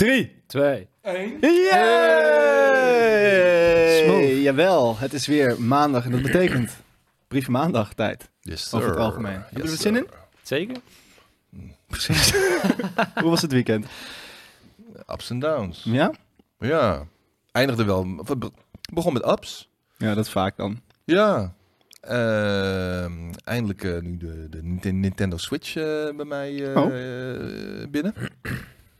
Drie. Twee. Yay! Smooth. Jawel, het is weer maandag en dat betekent brief maandag tijd. Yes, Over het sir. algemeen. Heb je er Yes, wat zin in? sir. Zeker? Precies. Hoe was het weekend? Ups en downs. Ja? Ja. Eindigde wel. be- begon met ups. Ja, dat is vaak dan. Ja. Ehm, eindelijk eh, nu de, de Nint- Nintendo Switch eh, bij mij eh, Oh. eh, binnen.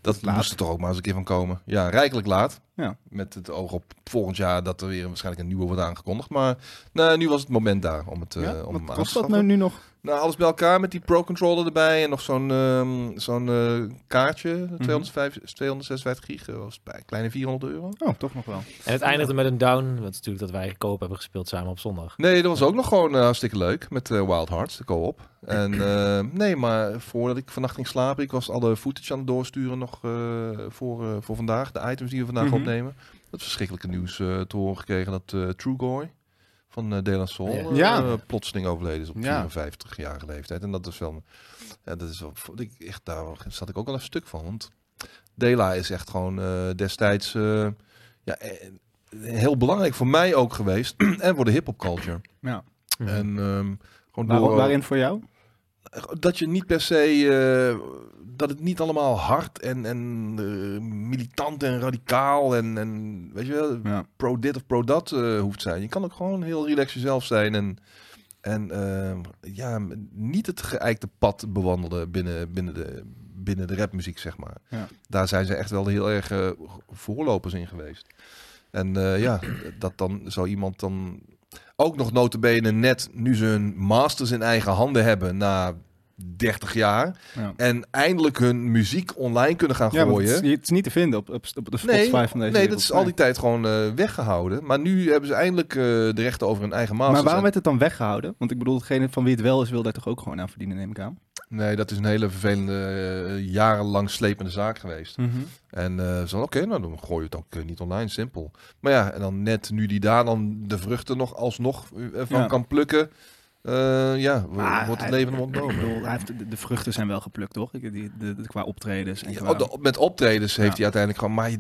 Dat Laat. moest er toch ook maar eens een keer van komen. Ja, rijkelijk laat. Ja. Met het oog op volgend jaar dat er weer waarschijnlijk een nieuwe wordt aangekondigd. Maar nou, nu was het moment daar om het eh, ja? om Wat te kost dat nou nu nog? Nou, alles bij elkaar met die Pro Controller erbij en nog zo'n ehm, zo'n eh, kaartje, 205, 256 gig, dat was bij een kleine 400 euro. Oh, toch nog wel. En het eindigde met een down. Want natuurlijk dat wij koop hebben gespeeld samen op zondag. Nee, dat was ook nog gewoon eh, hartstikke leuk met eh, Wild Hearts, de co-op. En eh, nee, maar voordat ik vannacht ging slapen, ik was alle footage aan het doorsturen nog eh, voor, eh, voor vandaag, de items die we vandaag Mhm. opnemen. Dat verschrikkelijke nieuws eh, te horen gekregen dat eh Trugoy van uh, De La Soul Ja. eh, Ja. plotseling overleden is op Ja. 54-jarige leeftijd. En dat is wel, ja, dat is wel, ik, echt, daar zat ik ook wel even stuk van, want Dela is echt gewoon eh, destijds eh, ja, heel belangrijk voor mij ook geweest en voor de hip-hop culture. Ja. En ehm, gewoon Waar, door, waarin voor jou? Dat je niet per se eh, dat het niet allemaal hard en, en eh, militant en radicaal en, en weet je wel, Ja. pro dit of pro dat eh, hoeft te zijn. Je kan ook gewoon heel relaxed jezelf zijn en, en ja, niet het geëikte pad bewandelen binnen, binnen, de, binnen de rapmuziek, zeg maar. Ja. Daar zijn ze echt wel heel erg voorlopers in geweest. En ja, dat dan zo iemand dan ook nog notabene net nu ze hun masters in eigen handen hebben na 30 jaar Ja. en eindelijk hun muziek online kunnen gaan Ja, gooien. het, is, het is niet te vinden op, op, op de Spotify Nee, van deze nee, wereld. dat is al die tijd gewoon eh, weggehouden. Maar nu hebben ze eindelijk eh, de rechten over hun eigen masters. Maar waarom En- werd het dan weggehouden? Want ik bedoel, degene van wie het wel is, wil daar toch ook gewoon aan verdienen, neem ik aan. Nee, dat is een hele vervelende, eh, jarenlang slepende zaak geweest. En eh zo, oké, nou dan gooi je het ook eh, niet online, simpel. Maar ja, en dan net nu die daar dan de vruchten nog alsnog van Ja. kan plukken, eh, ja, wordt het leven hem ontnomen. bedoel, hij heeft, de, de vruchten zijn wel geplukt, toch? Die, de, de- qua optredens. En Ja, qua- oh, de- met optredens heeft Ja. hij uiteindelijk gewoon, maar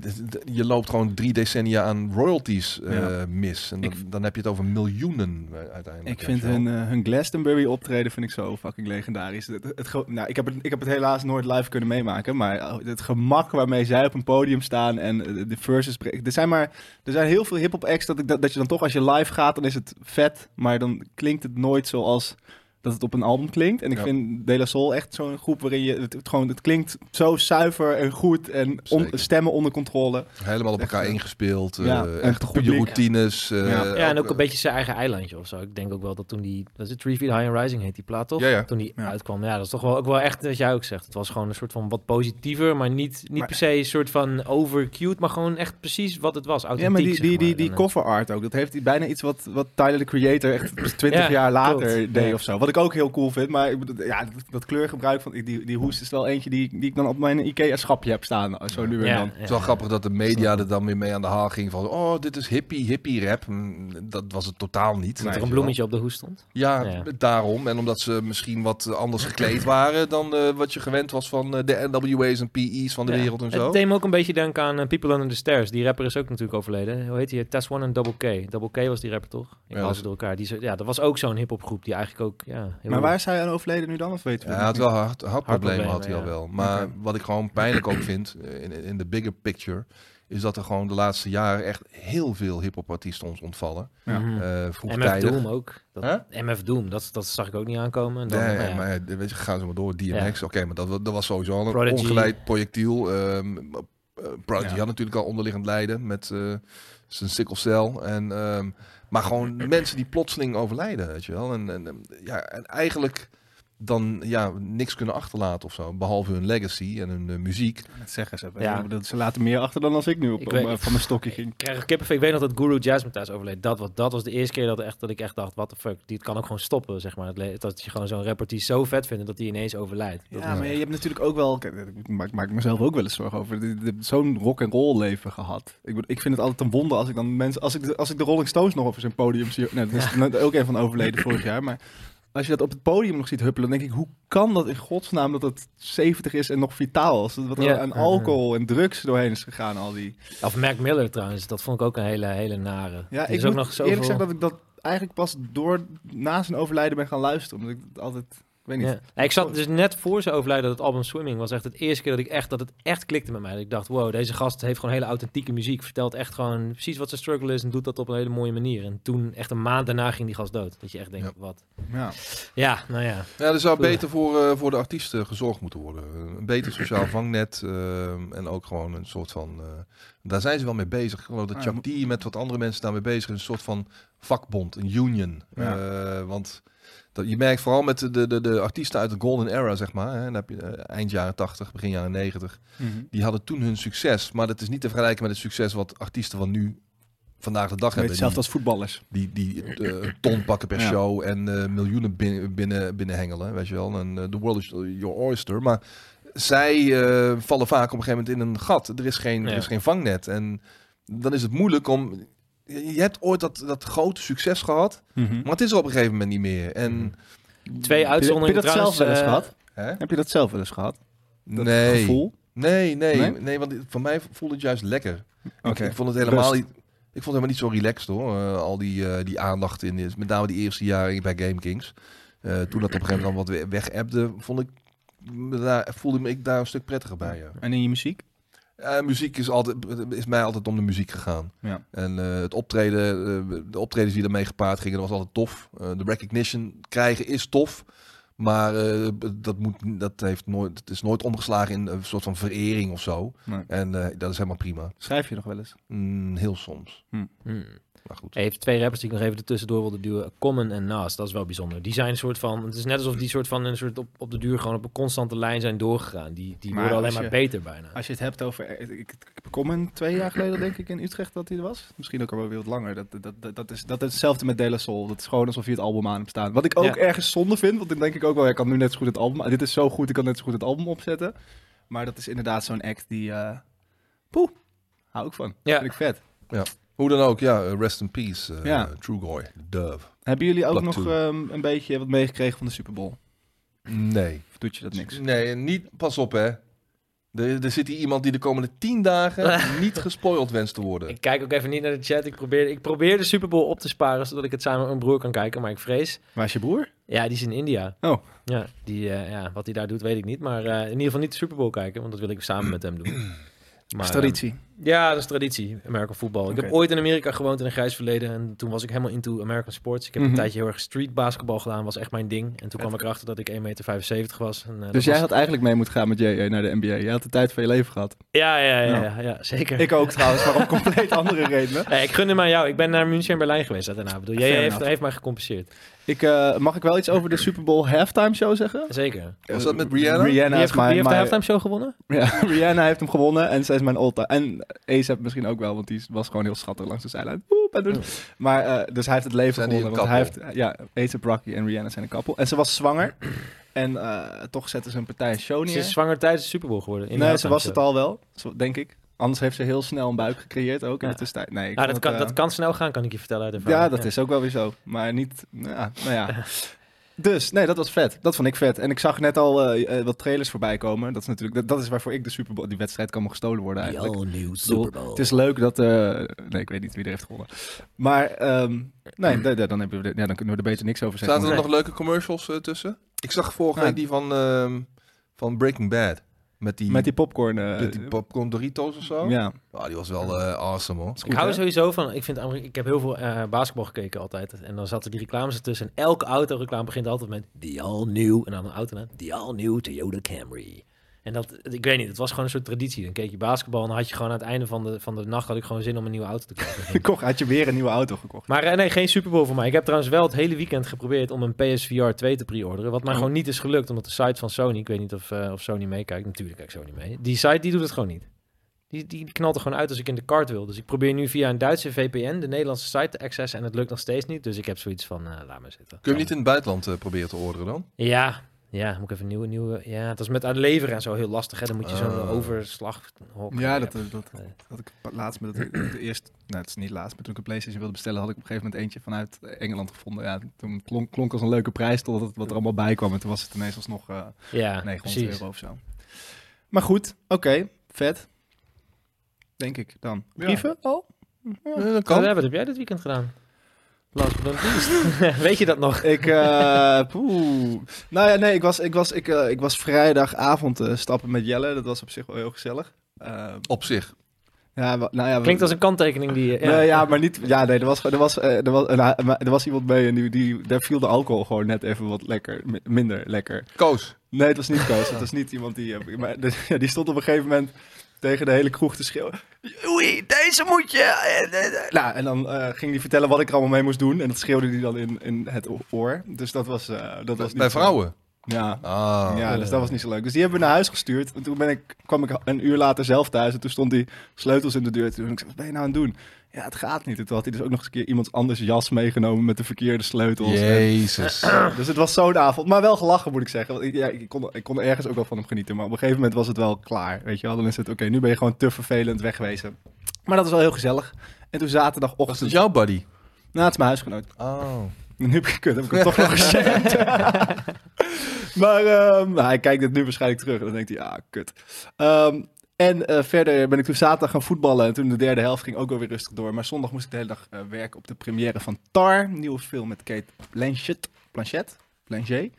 je, loopt gewoon drie decennia aan royalties eh, Ja. mis. En dan, Ik- dan heb je het over miljoenen eh, uiteindelijk. Ik vind hun, hun Glastonbury optreden vind ik zo fucking legendarisch. Het, nou, ik, heb het, ik heb het helaas nooit live kunnen meemaken, maar eh, het gemak waarmee zij op een podium staan en de verses... Er zijn maar er zijn heel veel hip-hop acts dat, ik, dat, dat je dan toch als je live gaat, dan is het vet, maar dan klinkt het nooit zoals dat het op een album klinkt. En ik Ja. vind De La Soul echt zo'n groep waarin je het, het gewoon het klinkt zo zuiver en goed en on- stemmen onder controle. Helemaal op elkaar eh, ingespeeld. eh, ja, en echt goede publiek. routines. eh, Ja. Ja, en ook eh, een beetje zijn eigen eilandje of zo. Ik denk ook wel dat toen die... Dat is het Three Feet High and Rising heet die plaat, toch? Ja, ja. Toen die Ja. uitkwam. Ja, dat is toch wel ook wel echt wat jij ook zegt. Het was gewoon een soort van wat positiever, maar niet, niet Maar- per se een soort van overcute, maar gewoon echt precies wat het was. Ja, maar Authentiek, die, zeg die, die, die eh, cover art ook, dat heeft hij bijna iets wat, wat Tyler, the Creator, echt 20 Ja, jaar later klopt. deed Ja. of zo. Wat ik ook heel cool vind, maar ik bedoel, ja, dat, dat kleurgebruik van die, die hoest is wel eentje die, die ik dan op mijn IKEA-schapje heb staan, zo nu en ja, dan. ja, Het is wel grappig dat de media er dan weer mee aan de haal ging van... oh, dit is hippie, hippie rap. Mm, Dat was het totaal niet. Dat er een bloemetje op de hoes stond. Ja, Ja. daarom. En omdat ze misschien wat anders gekleed waren... dan eh, wat je gewend was van eh, de NWA's en PE's van de Ja. wereld en zo. Het deed me ook een beetje denken aan eh, People Under the Stairs. Die rapper is ook natuurlijk overleden. Hoe heet hij? Test One en Double K. Double K was die rapper toch? Ik Ja, ze door elkaar. Die, ja, dat was ook zo'n hip-hop groep die eigenlijk ook. Ja, Maar waar is hij aan overleden nu dan? Of weten we Ja, hij had wel hart, hartproblemen had hij ja. al wel. Maar wat ik gewoon pijnlijk ook vind eh, in, in de bigger picture... is dat er gewoon de laatste jaren echt heel veel hip-hop artiesten ons ontvallen. Ja. Mhm. Eh MF vroegtijdig. Doom ook. Dat, MF Doom, dat, dat zag ik ook niet aankomen. En dan, Nee, nou ja. maar weet je, gaan ze maar door. DMX, oké, maar dat, dat was sowieso al een Prodigy. ongeleid projectiel. Prodigy Ja. had natuurlijk al onderliggend lijden met eh, zijn sikkelcel. En, ehm, maar gewoon mensen die plotseling overlijden, weet je wel. En, en, ja, en eigenlijk dan ja, niks kunnen achterlaten of zo. Behalve hun legacy en hun eh, muziek. Dat zeggen ze. Ja. Bedoel, Ze laten meer achter dan als ik nu op, Ik eh, van mijn stokje ging. Ik krijg kippenvel. Ik weet nog dat Guru Jazzmatazz overleed. Dat, was- dat was de eerste keer dat, echt, dat ik echt dacht, what the fuck. Dit kan ook gewoon stoppen, zeg maar. Dat je gewoon zo'n rapper die zo vet vindt dat hij ineens overlijdt. Dat- Ja, maar je hebt natuurlijk ook wel... kijk, Ik maak, maak mezelf ook wel eens zorgen over. Zo'n rock and roll leven gehad. Ik, ik vind het altijd een wonder als ik dan mensen... Als ik, de- als ik de Rolling Stones nog op zijn podium zie... Nee, dat is ook een van overleden vorig jaar. Maar als je dat op het podium nog ziet huppelen, dan denk ik, hoe kan dat in godsnaam dat het 70 is en nog vitaal is? Wat er aan alcohol en drugs doorheen is gegaan, al die... Of Mac Miller trouwens, dat vond ik ook een hele, hele nare. Ja, ik is moet ook nog zoveel... eerlijk zeggen dat ik dat eigenlijk pas door na zijn overlijden ben gaan luisteren. Omdat ik het altijd, weet niet. Ja. Ja, ik zat dus net voor zijn overlijden, dat het album Swimming was echt het eerste keer dat ik echt, dat het echt klikte met mij. Dat ik dacht, wow, deze gast heeft gewoon hele authentieke muziek. Vertelt echt gewoon precies wat zijn struggle is en doet dat op een hele mooie manier. En toen, echt een maand daarna, ging die gast dood. Dat je echt denkt, Ja. wat? Ja. Ja, nou ja. Ja, er zou beter voor, eh, voor de artiesten gezorgd moeten worden. Een beter sociaal vangnet eh, en ook gewoon een soort van... eh, daar zijn ze wel mee bezig. Ik geloof dat Ah, Chuck D met wat andere mensen daarmee bezig is. Een soort van vakbond, een union. Ja. Eh, want je merkt vooral met de, de, de artiesten uit de golden era, zeg maar. Hè, dan heb je, eh, eind jaren 80, begin jaren 90. Mhm. Die hadden toen hun succes. Maar dat is niet te vergelijken met het succes wat artiesten van nu... Vandaag de dag hebben. Hetzelfde Die- als voetballers. die, die eh, een ton pakken per Ja. show en eh, miljoenen binnen, binnen, binnenhengelen, weet je wel. En eh, the world is your oyster. Maar zij eh, vallen vaak op een gegeven moment in een gat. Er is geen, er is geen vangnet. En dan is het moeilijk om... Je je hebt ooit dat, dat grote succes gehad, Mhm. maar het is er op een gegeven moment niet meer. En, Twee uitzonderingen Heb je dat trouwens. zelf wel eens eh, gehad? hè? Heb je dat zelf wel eens gehad? Dat Nee. gevoel? Nee, nee, Nee? nee, want voor mij voelde het juist lekker. Oké. Ik, ik vond het helemaal Rust. niet. Ik vond het helemaal niet zo relaxed hoor. Eh, al die, eh, die aandacht in, met name die eerste jaren bij Game Kings. Eh, toen dat op een gegeven moment dan wat weg ebde, vond ik, me daar, voelde me ik daar een stuk prettiger bij. Ja. En in je muziek? Eh, muziek is, altijd, is mij altijd om de muziek gegaan. Ja. En eh, het optreden, eh, de optredens die ermee gepaard gingen, dat was altijd tof. Eh, de recognition krijgen is tof. Maar eh, dat, moet, dat heeft nooit, het is nooit omgeslagen in een soort van verering of zo. Nee. En eh, dat is helemaal prima. Schrijf je nog wel eens? Mm, heel soms. hmm. Maar goed. Hij heeft twee rappers die ik nog even ertussendoor wilde duwen. Common en Nas, dat is wel bijzonder. Die zijn een soort van, het is net alsof die soort van een soort op, op de duur gewoon op een constante lijn zijn doorgegaan. Die, die Maar worden alleen maar beter bijna. Als je het hebt over... Ik, ik, ik kom een twee jaar geleden denk ik in Utrecht dat hij er was. Misschien ook al wel weer wat langer. Dat, dat, dat, dat, is, dat is hetzelfde met De La Soul. Dat is gewoon alsof je het album aan hebt staan. Wat ik ook Ja. ergens zonde vind. Want dan denk ik ook wel, ik kan nu net zo goed het album... Dit is zo goed, ik kan net zo goed het album opzetten. Maar dat is inderdaad zo'n act die... eh poeh, hou ik van. Ja. Vind ik vet. Hoe dan ook, ja, eh, rest in peace, eh Ja. Trugoy, Dove. Hebben jullie ook nog ehm, een beetje wat meegekregen van de Super Bowl? Nee. Of doet je dat niks? Nee, niet, pas op hè. Er, er zit hier iemand die de komende tien dagen niet gespoild wenst te worden. Ik kijk ook even niet naar de chat. Ik probeer, ik probeer de Super Bowl op te sparen, zodat ik het samen met mijn broer kan kijken. Maar ik vrees... Waar is je broer? Ja, die is in India. Oh. Ja, die, eh, ja wat hij daar doet, weet ik niet. Maar eh, in ieder geval niet de Super Bowl kijken, want dat wil ik samen met hem doen. Maar, traditie. Ja, dat is traditie, American football. Ik heb ooit in Amerika gewoond in een grijs verleden. En toen was ik helemaal into American sports. Ik heb Mhm. een tijdje heel erg street basketbal gedaan, was echt mijn ding. En toen kwam ik erachter dat ik 1,75 meter was. En, eh, Dus jij was- had eigenlijk mee moeten gaan met JJ naar de NBA. Jij had de tijd van je leven gehad. Ja, ja, ja, Ja. ja, ja, zeker. Ik ook trouwens, maar om compleet andere redenen. Nee, ik gun hem aan jou. Ik ben naar München en Berlijn geweest daarna. Ik bedoel, jij Fair heeft, heeft mij gecompenseerd. Ik, eh, mag ik wel iets over de Super Bowl halftime show zeggen? Zeker. Was dat met Rihanna? Wie Rihanna heeft, is mijn... wie heeft de halftime show gewonnen? Ja, Rihanna heeft hem gewonnen en zij is mijn all-time. En Ace misschien ook wel, want die was gewoon heel schattig langs de zijlijn. Oh. Maar eh, dus hij heeft het leven Zijn gewonnen. Want hij heeft, ja, Ace Rocky en Rihanna zijn een koppel. En ze was zwanger. En eh, toch zetten ze een partij show Ze neer. is zwanger tijdens de Super Bowl geworden. in Nee, ze was het al wel, denk ik. Anders heeft ze heel snel een buik gecreëerd ook in Ja. de tussentijd. Nee, ik Nou, dat, kan, dat eh, kan snel gaan, kan ik je vertellen uit Ja, ervaring. dat is ook wel weer zo. Maar niet... Ja, nou ja. Dus, nee, dat was vet. Dat vond ik vet. En ik zag net al eh, eh, wat trailers voorbij komen. Dat is natuurlijk... Dat, dat is waarvoor ik de Super Bowl... Die wedstrijd kan me gestolen worden eigenlijk. new bedoel, Het is leuk dat... eh, nee, ik weet niet wie er heeft gewonnen. Maar, ehm, nee, da- dan, hebben we ja, dan kunnen we er beter niks over zeggen. Zaten er Nee. nog leuke commercials tussen? Ik zag vorige Ja. week die van, ehm, van Breaking Bad. Met die, Met die popcorn... eh, met die popcorn Doritos of zo. ja. Ah, die was wel eh, awesome hoor. Ik hou hè? sowieso van, ik, vind, ik heb heel veel eh, basketbal gekeken altijd. En dan zaten die reclames ertussen. En elke autoreclame begint altijd met The All New. En dan een auto, The All New Toyota Camry. En dat, ik weet niet, het was gewoon een soort traditie. Dan keek je basketbal en dan had je gewoon aan het einde van de, van de nacht had ik gewoon zin om een nieuwe auto te kopen. Ik kocht, had je weer een nieuwe auto gekocht. Maar eh, nee, geen Super Bowl voor mij. Ik heb trouwens wel het hele weekend geprobeerd om een PSVR 2 te pre-orderen. Wat mij Oh. gewoon niet is gelukt, omdat de site van Sony, ik weet niet of, eh, of Sony meekijkt. Natuurlijk kijkt Sony mee. Die site die doet het gewoon niet. Die, die, knalt er gewoon uit als ik in de cart wil. Dus ik probeer nu via een Duitse VPN de Nederlandse site te accessen en het lukt nog steeds niet. Dus ik heb zoiets van, eh, laat maar zitten. Kun je hem niet in het buitenland eh, proberen te orderen dan? Ja, Ja, moet ik even een nieuwe, nieuwe... Ja, het is met uitleveren en zo heel lastig, hè. Dan moet je zo'n Oh. overslag... Ja, dat, dat, dat Nee. had ik laatst met het, het eerst, nou het is niet laatst, maar toen ik een PlayStation wilde bestellen, had ik op een gegeven moment eentje vanuit Engeland gevonden. Ja, toen klonk, klonk als een leuke prijs totdat het wat er allemaal bij kwam en toen was het ineens alsnog eh Ja, 900 precies. euro of zo. Maar goed, oké, vet. Denk ik dan. Ja. Brieven al? Ja, dat kan. wat heb jij dit weekend gedaan? Last but not least. Weet je dat nog? Ik, eh poeh. Nou ja, nee, ik was, ik was, ik, eh, ik was vrijdagavond eh, stappen met Jelle. Dat was op zich wel heel gezellig. Eh, Op zich. ja, nou ja, Klinkt als een kanttekening die... je- Ja. Nee, ja, maar niet. Ja, nee, er was, er was, er was, maar er was iemand mee en die, die, daar viel de alcohol gewoon net even wat lekker, mi- minder lekker. Koos. Nee, het was niet Koos. Het was niet iemand die. Maar de- die stond op een gegeven moment tegen de hele kroeg te schreeuwen. Oei, deze moet je. eh, eh, eh." Nou, en dan eh, ging hij vertellen wat ik er allemaal mee moest doen. En dat schreeuwde hij dan in, in het oor. Dus dat was. eh, dat was niet Bij zo- vrouwen. Ja. Ah. Ja, dus dat was niet zo leuk. Dus die hebben we naar huis gestuurd. En toen ben ik, kwam ik een uur later zelf thuis. En toen stond die sleutels in de deur. Toen ik zei, wat ben je nou aan het doen? Ja, het gaat niet. En toen had hij dus ook nog eens een keer iemands anders jas meegenomen met de verkeerde sleutels. En- Jezus. dus het was zo'n avond. Maar wel gelachen, moet ik zeggen. Want ik, ja, ik, kon, ik kon er ergens ook wel van hem genieten. Maar op een gegeven moment was het wel klaar. Weet je wel? Dan is het, oké, nu ben je gewoon te vervelend wegwezen. Maar dat is wel heel gezellig. En toen Was zaterdagochtend... het jouw buddy? Nou, het is mijn huisgenoot. Oh. Nu heb ik, kut, heb ik hem toch nog gezegd. maar ehm, nou, hij kijkt het nu waarschijnlijk terug en dan denkt hij, ah, kut. Ehm, en eh, verder ben ik toen zaterdag gaan voetballen. En toen de derde helft ging ook wel weer rustig door. Maar zondag moest ik de hele dag eh, werken op de première van Tar. Een nieuwe film met Kate Blanchett. Blanchett? Blanchet.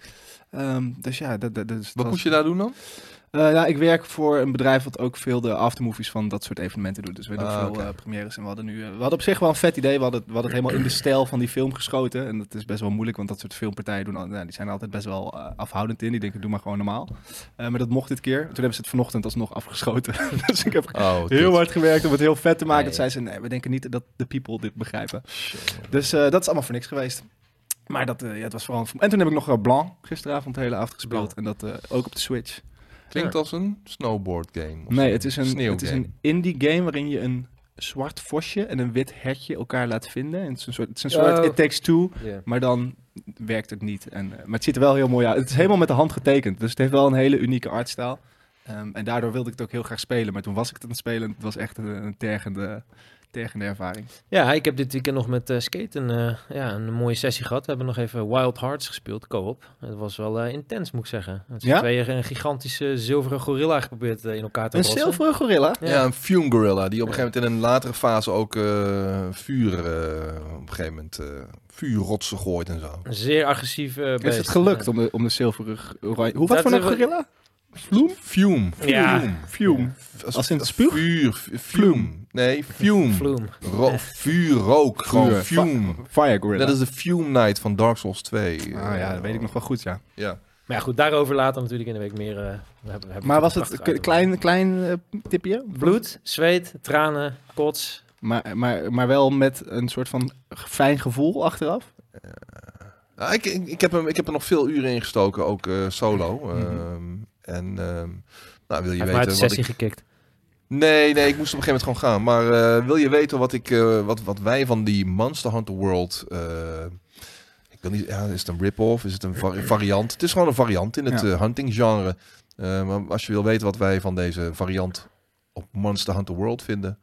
Ehm, dus ja, dat, dat, het Wat moest je daar doen dan? Nou, ik werk voor een bedrijf wat ook veel de aftermovies van dat soort evenementen doet. Dus we doen Ah, veel oké. eh, premières. En we hadden nu, eh, we hadden op zich wel een vet idee. We hadden, we hadden het helemaal in de stijl van die film geschoten. En dat is best wel moeilijk, want dat soort filmpartijen doen, nou, die zijn er altijd best wel afhoudend in. Die denken, doe maar gewoon normaal. Maar dat mocht dit keer. Toen hebben ze het vanochtend alsnog afgeschoten. dus ik heb Oh, heel hard gewerkt om het heel vet te maken. Nee. Dat zei ze, nee, we denken niet dat de people dit begrijpen. Dus dat is allemaal voor niks geweest. Maar dat, ja, het was vooral... En toen heb ik nog uh, Blanc gisteravond de hele avond gespeeld. En dat ook op de Switch. Klinkt als een snowboard game. of Nee, het is een, Sneeuwgame. het is een indie game waarin je een zwart vosje en een wit hertje elkaar laat vinden. En het is een soort, het is een soort Oh. It Takes Two, maar dan werkt het niet. En, eh, maar het ziet er wel heel mooi uit. Het is helemaal met de hand getekend, dus het heeft wel een hele unieke artstijl. Ehm, en daardoor wilde ik het ook heel graag spelen. Maar toen was ik het aan het spelen en het was echt een, een tergende, tergende ervaring. Ja, ik heb dit weekend nog met eh Skate een, eh, ja, een mooie sessie gehad. We hebben nog even Wild Hearts gespeeld, co-op. Het was wel eh, intens, moet ik zeggen. Het is Ja? twee een gigantische zilveren gorilla geprobeerd in elkaar te Een rossen. zilveren gorilla? Ja. een fume gorilla die op een gegeven moment in een latere fase ook eh, vuur eh, op een gegeven moment eh, vuurrotsen gooit en zo. Een zeer agressief Is het gelukt Ja. om de, om de zilveren oranje... Hoe, wat Dat voor een gorilla? Vloem? Fume. Ja. Fume. Fume. Als in spuug? Vuur. Fume. Nee, fume. Vloem. Ro vuur, rook. Gewoon Vuur. fume. Fire gorilla. Dat is de Fume Night van Dark Souls 2. Ah ja, dat weet ik nog wel goed, ja. Ja. Maar ja, goed, daarover later natuurlijk in de week meer. eh, we hebben, we hebben Maar was het klein, klein eh, tipje? Bloed, zweet, tranen, kots. Maar, maar, maar wel met een soort van fijn gevoel achteraf? Nou, ik, ik, ik, heb hem, ik heb er nog veel uren in gestoken, ook eh, solo. Mhm. Ehm, en ehm, nou, wil je Hij heeft maar uit weten de sessie ik... gekikt. Nee, nee, ik moest op een gegeven moment gewoon gaan. Maar eh, wil je weten wat, ik, eh, wat, wat wij van die Monster Hunter World... eh, ik wil niet, ja, is het een rip-off? Is het een vari- variant? Het is gewoon een variant in het Ja. hunting genre. Maar als je wil weten wat wij van deze variant op Monster Hunter World vinden...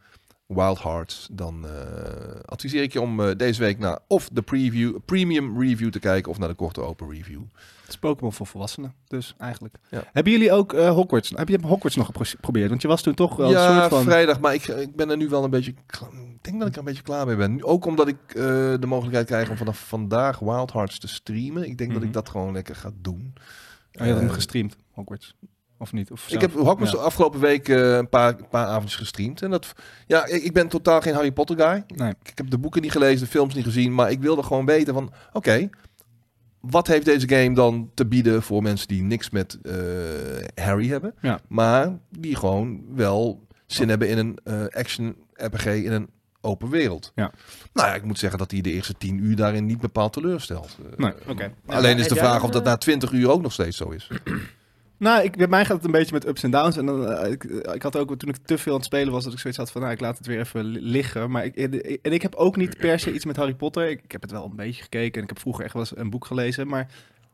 Wild Hearts, dan eh, adviseer ik je om eh, deze week naar of de preview, premium review te kijken of naar de korte open review. Het is Pokémon voor volwassenen, dus eigenlijk. Ja. Hebben jullie ook eh, Hogwarts? Heb je Hogwarts nog gepro- geprobeerd? Want je was toen toch wel een ja, soort van... vrijdag, maar ik, ik ben er nu wel een beetje. Ik denk dat ik er een beetje klaar mee ben. Ook omdat ik de mogelijkheid krijg om vanaf vandaag Wild Hearts te streamen. Ik denk dat Mhm. ik dat gewoon lekker ga doen. Oh, je had hem gestreamd, Hogwarts. Of niet? Of ik heb Hogwarts Ja. de afgelopen week eh, een paar, paar avondjes gestreamd. En dat, ja, ik, ik ben totaal geen Harry Potter guy. Nee. Ik heb de boeken niet gelezen, de films niet gezien. Maar ik wilde gewoon weten van, oké, wat heeft deze game dan te bieden voor mensen die niks met eh, Harry hebben. Ja. Maar die gewoon wel zin hebben in een eh, action RPG in een open wereld. Ja. Nou ja, ik moet zeggen dat hij de eerste tien uur daarin niet bepaald teleurstelt. Nee, oké. Alleen Ja, is de vraag of dat na twintig uur ook nog steeds zo is. Nou, ik, bij mij gaat het een beetje met ups en downs. En dan, eh, ik, ik had ook, toen ik te veel aan het spelen was, dat ik zoiets had van, nou, ik laat het weer even li- liggen. Maar ik, en ik heb ook niet per se iets met Harry Potter. Ik, heb het wel een beetje gekeken en ik heb vroeger echt wel eens een boek gelezen. Maar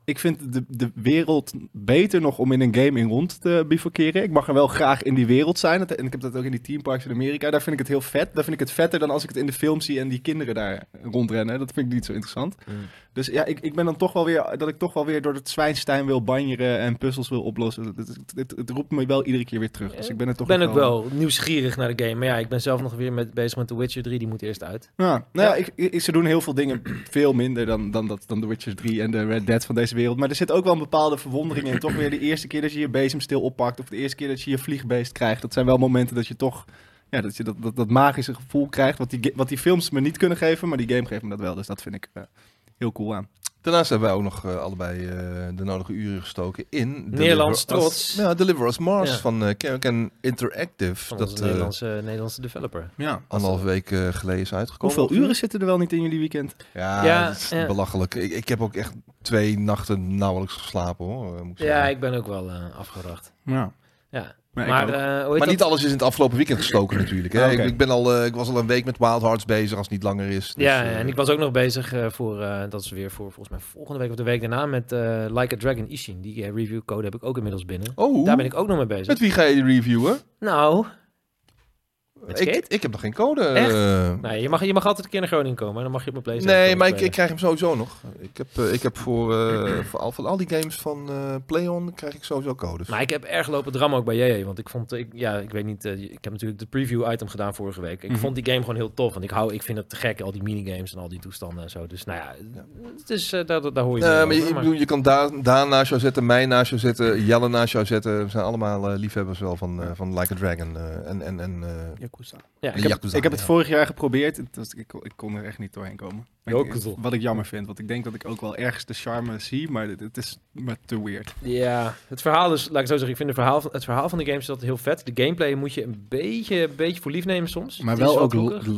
ik vind de, de wereld beter nog om in een game in rond te bivakeren. Ik mag er wel graag in die wereld zijn. En ik heb dat ook in die teamparks in Amerika. Daar vind ik het heel vet. Daar vind ik het vetter dan als ik het in de film zie en die kinderen daar rondrennen. Dat vind ik niet zo interessant. Mm. Dus ja, ik, ik ben dan toch wel weer dat ik toch wel weer door het zwijnstein wil banjeren en puzzels wil oplossen. Het, het, het, het roept me wel iedere keer weer terug. Dus ik ben er toch ben ook wel nieuwsgierig naar de game. Maar ja, ik ben zelf nog weer met, bezig met The Witcher 3. Die moet eerst uit. Ja, nou ja, ik, ik- ze doen heel veel dingen veel minder dan, dan, dat, dan The Witcher 3 en de Red Dead van deze wereld. Maar er zit ook wel een bepaalde verwondering in. Toch weer de eerste keer dat je je bezemstil oppakt of de eerste keer dat je je vliegbeest krijgt. Dat zijn wel momenten dat je toch ja, dat, je dat, dat, dat magische gevoel krijgt wat die, wat die films me niet kunnen geven. Maar die game geeft me dat wel. Dus dat vind ik eh, heel cool aan. Daarnaast hebben wij ook nog eh, allebei eh, de nodige uren gestoken in... Nederlands Deliver trots. Ja, Deliver Us Mars Ja. van eh Kernken Interactive. Van dat eh, Nederlandse, Nederlandse developer. Ja. anderhalve week geleden is uitgekomen. Hoeveel uren zitten er wel niet in jullie weekend? Ja, Ja, dat is ja. belachelijk. Ik, ik heb ook echt twee nachten nauwelijks geslapen hoor. Moet ik Ja, ik ben ook wel eh afgeracht. Ja. Ja. Maar eh, Maar niet alles is in het afgelopen weekend gestoken natuurlijk. Hè? Ah, ik, ik, ben al, eh, ik was al een week met Wild Hearts bezig als het niet langer is. Dus, ja, eh, en ik was ook nog bezig eh, voor, eh, dat is weer voor volgens mij volgende week of de week daarna, met eh, Like a Dragon Ishin. Die review code heb ik ook inmiddels binnen. Oh, Daar ben ik ook nog mee bezig. met wie ga je die reviewen? Nou, Ik, ik heb nog geen code. Echt? nee, je, mag, je mag altijd een keer naar Groningen komen. en Dan mag je op mijn PlayStation Nee, maar ik, ik krijg hem sowieso nog. Ik heb, eh, ik heb voor, eh, voor, al, voor al die games van eh PlayOn krijg ik sowieso codes. Maar ik heb erg lopen drammen ook bij JJ. Want ik vond, ik, ja, ik weet niet, ik heb natuurlijk de preview item gedaan vorige week. Ik Mhm. vond die game gewoon heel tof. Want ik hou, ik vind het te gek, al die minigames en al die toestanden en zo. Dus nou ja, het is, daar, daar hoor je Nee, maar je, over, ik maar- bedoel, je kan Daan, Daan naast jou zetten, mij naast jou zetten, Jelle naast jou zetten. We zijn allemaal liefhebbers wel van, eh, van Like a Dragon. eh, en en, en eh, Yakuza. ja, ik heb, Yakuza, Ik heb het ja. vorig jaar geprobeerd. Het was, ik, kon- ik kon er echt niet doorheen komen. Ik- wat ik jammer vind. Want ik denk dat ik ook wel ergens de charme zie. Maar het, het is maar te weird. ja, het verhaal is, laat ik zo zeggen, ik vind het verhaal, van- het verhaal van de games is altijd heel vet. De gameplay moet je een beetje, een beetje voor lief nemen soms. Maar Het is wel ook...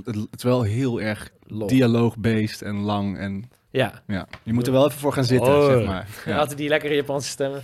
Het is wel heel erg Lol. dialoog-based en lang. En Ja, ja, je moet er wel even voor gaan zitten, Oh. zeg maar. Ja. altijd die lekkere Japanse stemmen.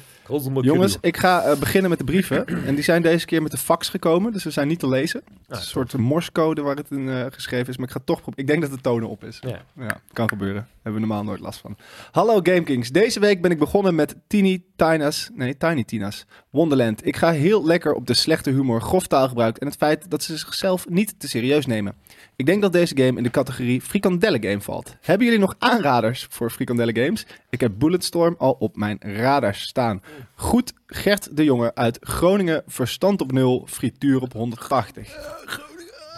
Jongens, ik ga eh, beginnen met de brieven. en die zijn deze keer met de fax gekomen, dus we zijn niet te lezen. Het is Ah, een soort morsecode waar het in eh, geschreven is, maar ik ga toch proberen. Ik denk dat de tonen op is. Ja. Ja, kan gebeuren. Hebben we normaal nooit last van. Hallo GameKings. Deze week ben ik begonnen met Tiny Tina's, nee, Tiny Tina's Wonderland. Ik ga heel lekker op de slechte humor, grof taalgebruik en het feit dat ze zichzelf niet te serieus nemen. Ik denk dat deze game in de categorie frikandellen game valt. Hebben jullie nog aanraders voor frikandellen games? Ik heb Bulletstorm al op mijn radar staan. Goed, Gert de Jonge uit Groningen, verstand op 0, frituur op 180.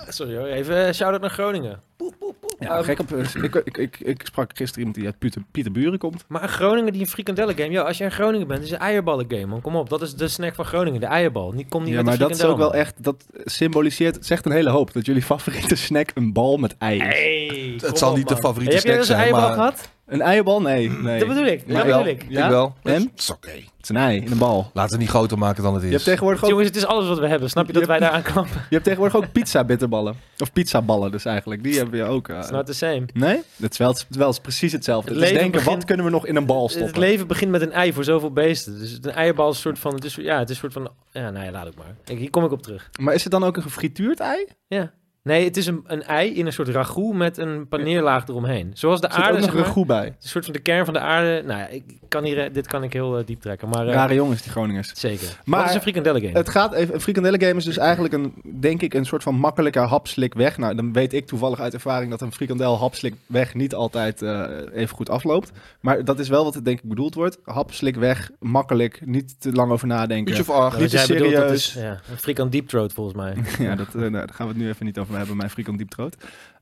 Sorry hoor, even eh, shout-out naar Groningen. Poep, poep, poep. Ja, Ehm, gek op, ik, ik, ik, ik sprak gisteren iemand die uit Pieter, Pieterburen komt. Maar Groningen die een frikandellen game. Ja, als je in Groningen bent, is een eierballen game. Man. Kom op, dat is de snack van Groningen, de eierbal. Die komt niet Ja, met maar de dat is ook frikandel, wel echt, dat symboliseert, zegt een hele hoop. Dat jullie favoriete snack een bal met ei man. is. Hey, Het kom zal op, niet de man. favoriete Hey, heb jij snack dus een zijn, eierbal maar- gehad? Een eierbal? Nee, nee. Dat bedoel ik, dat bedoel ik. Ja? Ik wel. En? Het is oké. Het is een ei in een bal. Laten we het niet groter maken dan het is. Je hebt tegenwoordig ook, Jongens, het is alles wat we hebben. Snap je dat Je wij daar aankomen? je hebt tegenwoordig ook pizza bitterballen. Of pizzaballen dus eigenlijk. Die hebben we ook. eh. It's not the same. Nee? Het is wel, het is wel precies hetzelfde. Het Het is denken, begint- wat kunnen we nog in een bal Het stoppen? leven begint met een ei voor zoveel beesten. Dus een eierbal is een soort van... Het is, ja, het is een soort van... Ja, nou ja, laat ik maar. Hier kom ik op terug. Maar is het dan ook een gefrituurd ei? Ja. Nee, het is een, een ei in een soort ragout met een paneerlaag eromheen. Zoals de Er zit aarde, ook nog zeg maar. ragout bij. Een soort van de kern van de aarde. Nou ja, ik kan hier, dit kan ik heel eh, diep trekken. Maar eh, Rare jongens, die Groningers. zeker. Maar Wat is een frikandellen game? Het gaat even, een frikandellengame is dus eigenlijk een, denk ik, een soort van makkelijke hapslik weg. Nou, dan weet ik toevallig uit ervaring dat een frikandel hapslik weg niet altijd eh, even goed afloopt. Maar dat is wel wat het denk ik bedoeld wordt. Hapslik weg, makkelijk, niet te lang over nadenken. Beetje of acht. Niet te jij bedoelt, dat serieus. is, ja, een frikand deep throat volgens mij. ja, dat, eh, nou, daar gaan we het nu even niet over hebben, mijn frikand diep throat.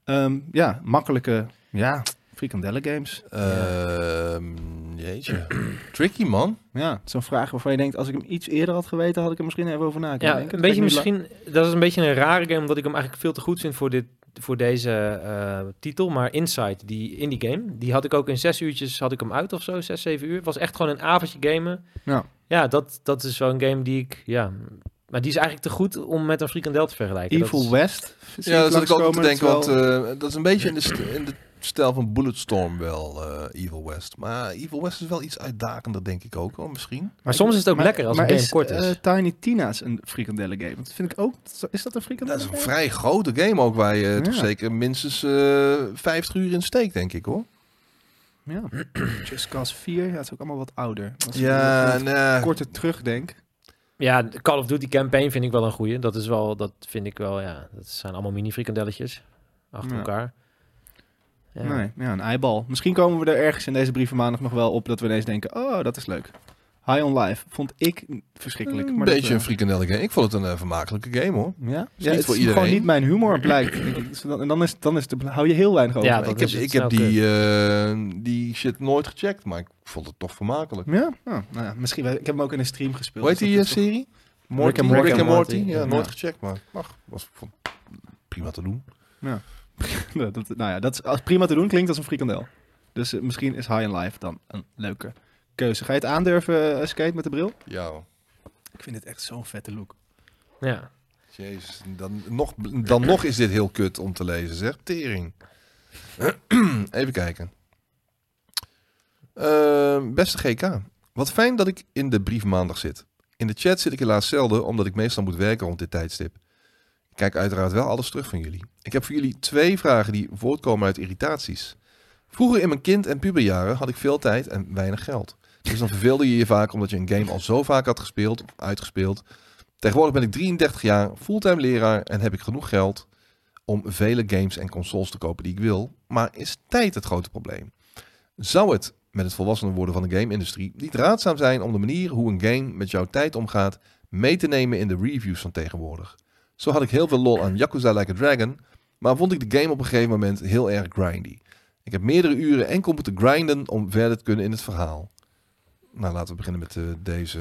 Ehm, ja, makkelijke, ja, frikandellengames. Ehm, jeetje. Tricky, man. Ja, zo'n vraag waarvan je denkt, als ik hem iets eerder had geweten, had ik er misschien even over na kunnen Ja, denken. een Dat beetje misschien... Dat is een beetje een rare game, omdat ik hem eigenlijk veel te goed vind voor, dit, voor deze eh, titel. Maar Inside, die indie game, die had ik ook in zes uurtjes had ik hem uit of zo. Zes, zeven uur. Het was echt gewoon een avondje gamen. Ja. Ja, dat, dat is zo'n game die ik... Ja, maar die is eigenlijk te goed om met een frikandel te vergelijken. Dat Evil is- West. Ja, dat zat ik ook te denken, dat is want eh, dat is een beetje in de, in de stijl van Bulletstorm wel, eh, Evil West. Maar Evil West is wel iets uitdagender, denk ik ook wel, misschien. Maar soms is het ook Maar- lekker als maar een game is, kort is. eh, Tiny Tina's een frikandellengame? Dat vind ik ook. Is dat een Dat frikandellen? is een vrij grote game ook, waar je toch zeker minstens eh 50 uur in steekt, denk ik, hoor. Ja. Just Cause 4, ja, het is ook allemaal wat ouder. Als Ja, nee. korter terugdenk. Ja, de Call of Duty campaign vind ik wel een goeie. Dat is wel, dat vind ik wel, ja. Dat zijn allemaal mini frikandelletjes achter Ja. elkaar. Ja. Nee, ja, een eibal. Misschien komen we er ergens in deze brief van maandag nog wel op dat we ineens denken, oh, dat is leuk. High on Life vond ik verschrikkelijk. Een maar beetje dat, een eh, frikandelle game. Ik vond het een eh, vermakelijke game hoor. Ja, niet ja het voor is gewoon niet mijn humor, blijkt. En dan, is, dan is het, hou je heel weinig over. Ja, ik heb, ik heb die, eh, die shit nooit gecheckt, maar ik vond het toch vermakelijk. Ja? Oh, nou ja, misschien. wel- Ik heb hem ook in een stream gespeeld. Hoe heet dus die eh, serie? Morty, Rick, Morty. and Morty. Morty. Ja, Ja. nooit gecheckt, maar mag. Was vond- prima te doen. Ja, dat, nou ja, dat is als prima te doen, klinkt als een frikandel. Dus eh, misschien is High on Life dan een leuke keuze. Ga je het aandurven, eh, Skate, met de bril? Ja, hoor. Ik vind het echt zo'n vette look. Ja. jezus. Dan nog, dan nog is dit heel kut om te lezen, zeg. Tering. Even kijken. Ehm, beste GK. Wat fijn dat ik in de brief maandag zit. In de chat zit ik helaas zelden, omdat ik meestal moet werken rond dit tijdstip. Kijk uiteraard wel alles terug van jullie. Ik heb voor jullie twee vragen die voortkomen uit irritaties. Vroeger in mijn kind- en puberjaren had ik veel tijd en weinig geld. Dus dan verveelde je je vaak omdat je een game al zo vaak had gespeeld, uitgespeeld. Tegenwoordig ben ik 33 jaar, fulltime leraar en heb ik genoeg geld om vele games en consoles te kopen die ik wil. Maar is tijd het grote probleem? Zou het, met het volwassenen worden van de game-industrie, niet raadzaam zijn om de manier hoe een game met jouw tijd omgaat mee te nemen in de reviews van tegenwoordig? Zo had ik heel veel lol aan Yakuza Like a Dragon, maar vond ik de game op een gegeven moment heel erg grindy. Ik heb meerdere uren enkel moeten grinden om verder te kunnen in het verhaal. Nou, laten we beginnen met eh, deze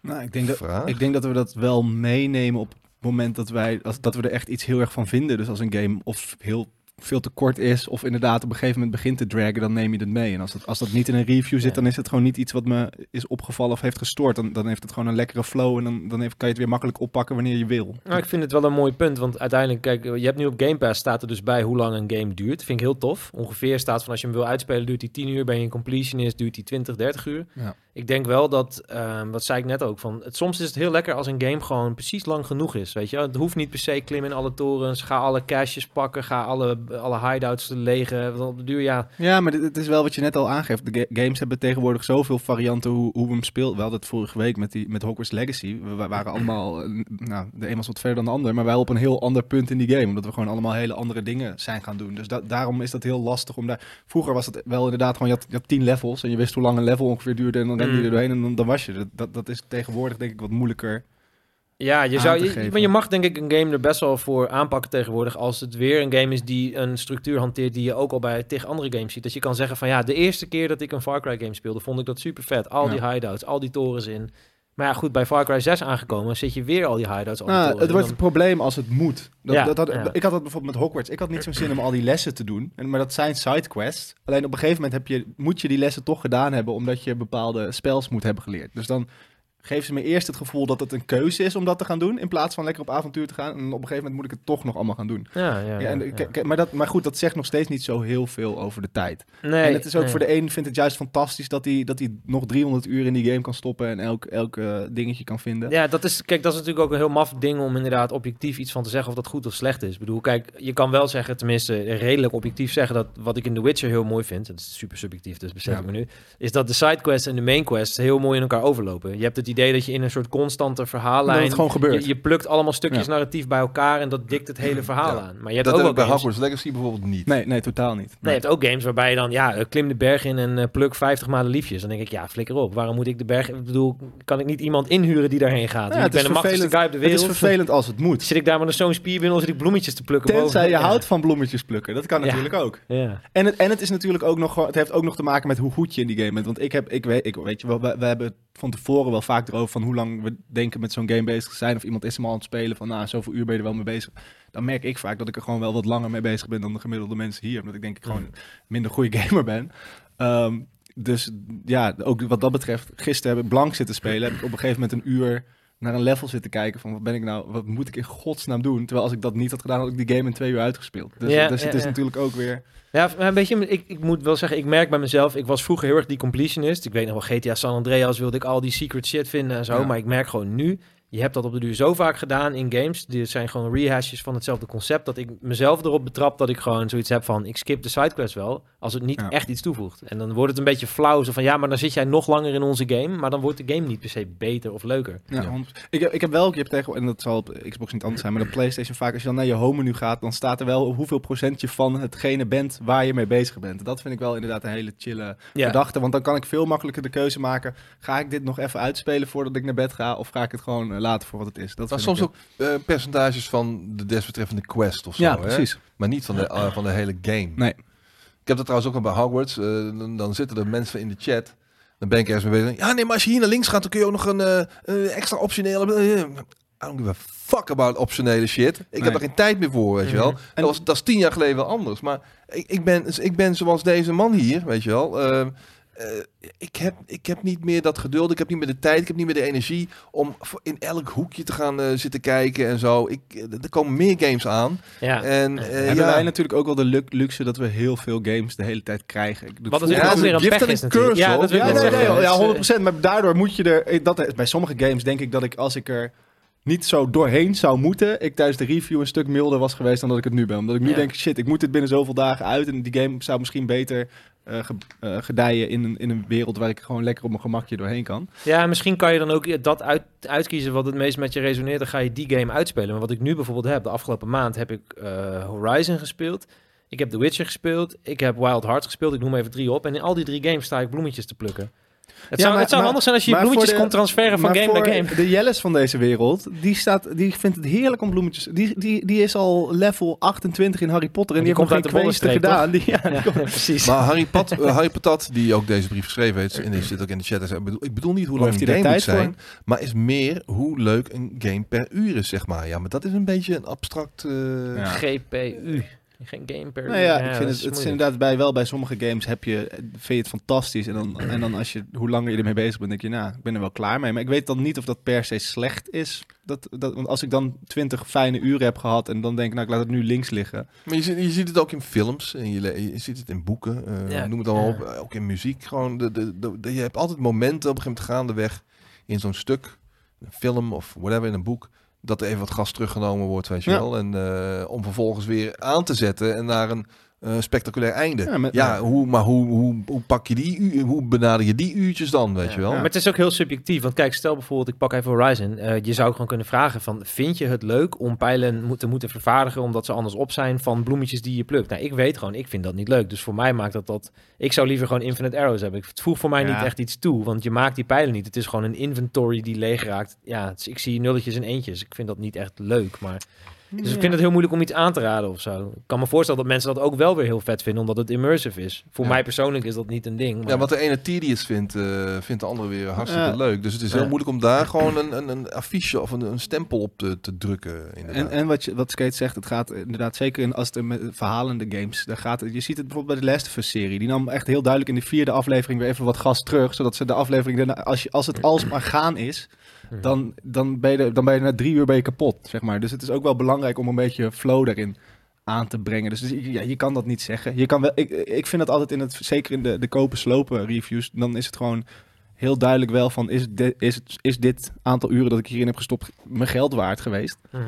Nou, ik denk, dat, vraag. ik denk dat we dat wel meenemen op het moment dat, wij, als, dat we er echt iets heel erg van vinden. Dus als een game of heel veel te kort is, of inderdaad op een gegeven moment begint te draggen, dan neem je het mee. En als dat, als dat niet in een review zit, dan is het gewoon niet iets wat me is opgevallen of heeft gestoord. Dan, dan heeft het gewoon een lekkere flow en dan, dan heeft, kan je het weer makkelijk oppakken wanneer je wil. Nou, ik vind het wel een mooi punt, want uiteindelijk, kijk, je hebt nu op Game Pass staat er dus bij hoe lang een game duurt. Vind ik heel tof. Ongeveer staat van als je hem wil uitspelen, duurt hij 10 uur. Ben je een completionist, duurt hij 20, 30 uur. Ja. Ik denk wel dat, ehm wat zei ik net ook, van het, soms is het heel lekker als een game gewoon precies lang genoeg is. Weet je, het hoeft niet per se klimmen in alle torens. Ga alle caches pakken, ga alle, alle hideouts legen. Op de duur, ja, Ja, maar het is wel wat je net al aangeeft. De ga- games hebben tegenwoordig zoveel varianten hoe, hoe we hem speelt. We hadden vorige week met, die, met Hogwarts Legacy. We, wa- waren allemaal, eh, nou, de een was wat verder dan de ander, maar wij op een heel ander punt in die game. Omdat we gewoon allemaal hele andere dingen zijn gaan doen. Dus da- daarom is dat heel lastig om daar... Vroeger was het wel inderdaad gewoon, je had, je had tien levels en je wist hoe lang een level ongeveer duurde en dan je Mm. er doorheen en dan, dan was je. Dat, dat, dat is tegenwoordig denk ik wat moeilijker. Ja, je zou, je, maar je mag denk ik een game er best wel voor aanpakken tegenwoordig. Als het weer een game is die een structuur hanteert die je ook al bij tegen andere games ziet. Dat je kan zeggen van ja, de eerste keer dat ik een Far Cry game speelde, vond ik dat super vet. Al die hideouts, al die torens in. Maar ja, goed, bij Far Cry 6 aangekomen zit je weer al die hideouts, die Nou, het wordt dan- het probleem als het moet. Dat, Ja, dat ja. Ik had dat bijvoorbeeld met Hogwarts. Ik had niet zo'n zin om al die lessen te doen. En, maar dat zijn sidequests. Alleen op een gegeven moment heb je, moet je die lessen toch gedaan hebben... omdat je bepaalde spels moet hebben geleerd. Dus dan geven ze me eerst het gevoel dat het een keuze is om dat te gaan doen... in plaats van lekker op avontuur te gaan. En op een gegeven moment moet ik het toch nog allemaal gaan doen. ja, ja, Ja, en, ja. maar, dat, maar goed, dat zegt nog steeds niet zo heel veel over de tijd. Nee, en het is ook nee. voor de een vindt het juist fantastisch... dat hij dat hij nog 300 uur in die game kan stoppen... en elk, elk eh, dingetje kan vinden. Ja, dat is, kijk, dat is natuurlijk ook een heel maf ding om inderdaad objectief iets van te zeggen of dat goed of slecht is. Ik bedoel, kijk, je kan wel zeggen, tenminste redelijk objectief zeggen dat wat ik in The Witcher heel mooi vind, dat is super subjectief, dus besef ik me nu, is dat de sidequests en de main quests heel mooi in elkaar overlopen. Je hebt het idee dat je in een soort constante dat verhaallijn, het gewoon gebeurt. je, je plukt allemaal stukjes Ja. narratief bij elkaar en dat dikt het hele verhaal Ja. aan. Maar je hebt dat ook heb bij games, Hogwarts Legacy bijvoorbeeld niet. Nee, nee, totaal niet. Nee, je hebt ook games waarbij je dan, ja, eh, klim de berg in en eh, pluk 50 malen liefjes. Dan denk ik, ja, flikker op. Waarom moet ik de berg... Ik bedoel, kan ik niet iemand inhuren die daarheen gaat? Ja, ik het ben is de machtigste vervelend. guy op de Het is wereld. vervelend als het moet. Zit ik daar met zo'n spierbindel, zit ik bloemetjes te plukken Tenzij boven? je Ja. houdt van bloemetjes plukken. Dat kan Ja. natuurlijk ook. Ja. En het, en het is natuurlijk ook nog het heeft ook nog te maken met hoe goed je in die game bent. Want ik heb, ik weet, ik, weet je wel, we, we hebben van tevoren wel vaak erover van hoe lang we denken met zo'n game bezig te zijn. Of iemand is hem al aan het spelen van, nou, zoveel uur ben je er wel mee bezig. Dan merk ik vaak dat ik er gewoon wel wat langer mee bezig ben dan de gemiddelde mensen hier. Omdat ik denk ik gewoon een minder goede gamer ben. Ehm, dus ja, ook wat dat betreft, gisteren heb ik blank zitten spelen. Heb ik op een gegeven moment een uur naar een level zitten kijken van wat ben ik nou, wat moet ik in godsnaam doen? Terwijl als ik dat niet had gedaan, had ik die game in twee uur uitgespeeld. Dus, Ja, dus ja, het is ja. natuurlijk ook weer... Ja, maar weet je, ik, ik moet wel zeggen, ik merk bij mezelf, ik was vroeger heel erg die completionist. Ik weet nog wel, GTA San Andreas wilde ik al die secret shit vinden en zo. Maar ik merk gewoon nu, je hebt dat op de duur zo vaak gedaan in games. Dit zijn gewoon rehashes van hetzelfde concept. Dat ik mezelf erop betrap dat ik gewoon zoiets heb van... ik skip de sidequest wel, als het niet Ja. echt iets toevoegt. En dan wordt het een beetje flauw. Zo van, ja, maar dan zit jij nog langer in onze game. Maar dan wordt de game niet per se beter of leuker. Ja, Ja. 100%. Ik, heb- ik heb wel, je hebt tegen, en dat zal op Xbox niet anders zijn, maar de PlayStation vaak, als je dan naar je home menu gaat, dan staat er wel hoeveel procent je van hetgene bent waar je mee bezig bent. Dat vind ik wel inderdaad een hele chille Ja, gedachte, want dan kan ik veel makkelijker de keuze maken. Ga ik dit nog even uitspelen voordat ik naar bed ga, of ga ik het gewoon eh, laten voor wat het is? Dat Maar soms ook eh, percentages van de desbetreffende quest of zo. Ja, hè? precies. Maar niet van de, eh, van de hele game. Nee. Ik heb dat trouwens ook al bij Hogwarts. eh, dan, dan zitten er mensen in de chat. Dan ben ik ergens mee bezig. Ja, nee, maar als je hier naar links gaat, dan kun je ook nog een extra optionele... I don't give a fuck about optionele shit. Ik Nee. heb er geen tijd meer voor, weet je wel. Mhm. Dat, was, dat is tien jaar geleden wel anders. Maar ik, ik, ben, ik ben zoals deze man hier, weet je wel. Eh, ik, heb, ik heb niet meer dat geduld, ik heb niet meer de tijd, ik heb niet meer de energie om in elk hoekje te gaan eh, zitten kijken en zo. Ik, eh, er komen meer games aan. ja. En eh, Hebben ja, wij natuurlijk ook wel de lu- luxe dat we heel veel games de hele tijd krijgen. Wat Ja, is weer een gift is een curse, Ja, dat wil ik Ja, nee, nee, ja, Het is, 100%. Maar daardoor moet je er... Dat, bij sommige games denk ik dat ik, als ik er niet zo doorheen zou moeten, ik tijdens de review een stuk milder was geweest dan dat ik het nu ben. Omdat ik nu Ja. denk, shit, ik moet dit binnen zoveel dagen uit. En die game zou misschien beter ge- eh, gedijen in een, in een wereld waar ik gewoon lekker op mijn gemakje doorheen kan. Ja, misschien kan je dan ook dat uit, uitkiezen wat het meest met je resoneert. Dan ga je die game uitspelen. Maar wat ik nu bijvoorbeeld heb, de afgelopen maand heb ik eh, Horizon gespeeld. Ik heb The Witcher gespeeld. Ik heb Wild Hearts gespeeld. Ik noem even drie op. En in al die drie games sta ik bloemetjes te plukken. Het Ja, zou, maar- het zou maar- handig zijn als je bloemetjes de- kon transferen van game naar game. De Jelles van deze wereld, die, staat, die vindt het heerlijk om bloemetjes. Die, die, die is al level 28 in Harry Potter en Die die, komt heeft nog uit geen de gedaan. Die, ja, die Ja, precies. Maar Harry, Pat, eh, Harry Patat, die ook deze brief geschreven heeft, en die zit ook in de chat. Ik bedoel, ik bedoel niet hoe lang een hij game moet tijd zijn, maar is meer hoe leuk een game per uur is, zeg maar. Ja, maar dat is een beetje een abstract... eh, Ja. GPU. Geen game per Nou ja, ik vind het, het is inderdaad bij wel bij sommige games heb je, vind je het fantastisch. En dan, en dan als je, hoe langer je ermee bezig bent, denk je, nou, ik ben er wel klaar mee. Maar ik weet dan niet of dat per se slecht is. Dat, dat, want als ik dan 20 fijne uren heb gehad en dan denk ik, nou, ik laat het nu links liggen. Maar je, ziet- je ziet het ook in films, en je, ziet het in boeken, eh, Ja, noem het ja. op, eh, ook in muziek. Gewoon de, de, de, de- je hebt altijd momenten op een gegeven moment gaandeweg in zo'n stuk, een film of whatever, in een boek, dat er even wat gas teruggenomen wordt, weet je Ja. wel. En eh, om vervolgens weer aan te zetten en naar een eh, spectaculair einde. Ja, Ja, hoe, maar hoe, hoe, hoe pak je die, hoe benader je die uurtjes dan, weet Ja. je wel? Maar het is ook heel subjectief. Want kijk, stel bijvoorbeeld, ik pak even Horizon. Eh, je zou gewoon kunnen vragen van, vind je het leuk om pijlen te moeten vervaardigen omdat ze anders op zijn van bloemetjes die je plukt? Nou, ik weet gewoon, ik vind dat niet leuk. Dus voor mij maakt dat dat... Ik zou liever gewoon infinite arrows hebben. Het voegt voor mij Ja. niet echt iets toe, want je maakt die pijlen niet. Het is gewoon een inventory die leeg raakt. Ja, ik zie nulletjes en eentjes. Ik vind dat niet echt leuk, maar... Dus ik vind het heel moeilijk om iets aan te raden of zo. Ik kan me voorstellen dat mensen dat ook wel weer heel vet vinden, omdat het immersive is. Voor Ja. mij persoonlijk is dat niet een ding. Maar... Ja, wat de ene tedious vindt, eh, vindt de andere weer hartstikke Ja. leuk. Dus het is Ja. heel moeilijk om daar gewoon een, een, een affiche of een, een stempel op te, te drukken. Inderdaad. En, en wat, je, wat Skate zegt, het gaat inderdaad zeker in, als het met verhalende games, daar gaat, je ziet het bijvoorbeeld bij de Last of Us serie. Die nam echt heel duidelijk in de vierde aflevering weer even wat gas terug, zodat ze de aflevering daarna, als, je, als het alsmaar gaan is. Dan, dan, ben je dan ben je na drie uur ben je kapot, zeg maar. Dus het is ook wel belangrijk om een beetje flow daarin aan te brengen. Dus ja, je kan dat niet zeggen. Je kan wel, ik, ik vind dat altijd in het, zeker in de, de kopen slopen reviews, dan is het gewoon heel duidelijk wel van, is, dit is, is dit aantal uren dat ik hierin heb gestopt mijn geld waard geweest? Mhm.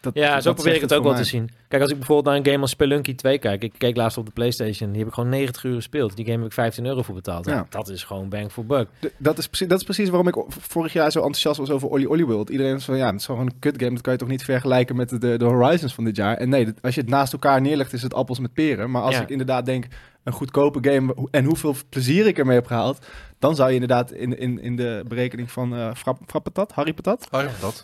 Dat, Ja, zo probeer ik het ook wel te zien. Kijk, als ik bijvoorbeeld naar een game als Spelunky 2 kijk. Ik keek laatst op de PlayStation. Die heb ik gewoon 90 uur gespeeld. Die game heb ik 15 euro voor betaald. Ja. Dat is gewoon bang for buck. Dat is, precies, dat is precies waarom ik vorig jaar zo enthousiast was over Olly Olly World. Iedereen was van, ja, het is gewoon een kut game. Dat kan je toch niet vergelijken met de, de, Horizons van dit jaar. En nee, als je het naast elkaar neerlegt, is het appels met peren. Maar als Ja. ik inderdaad denk, een goedkope game en hoeveel plezier ik ermee heb gehaald, dan zou je inderdaad in, in, in de berekening van eh Frap, Frappatat, Harry Patat?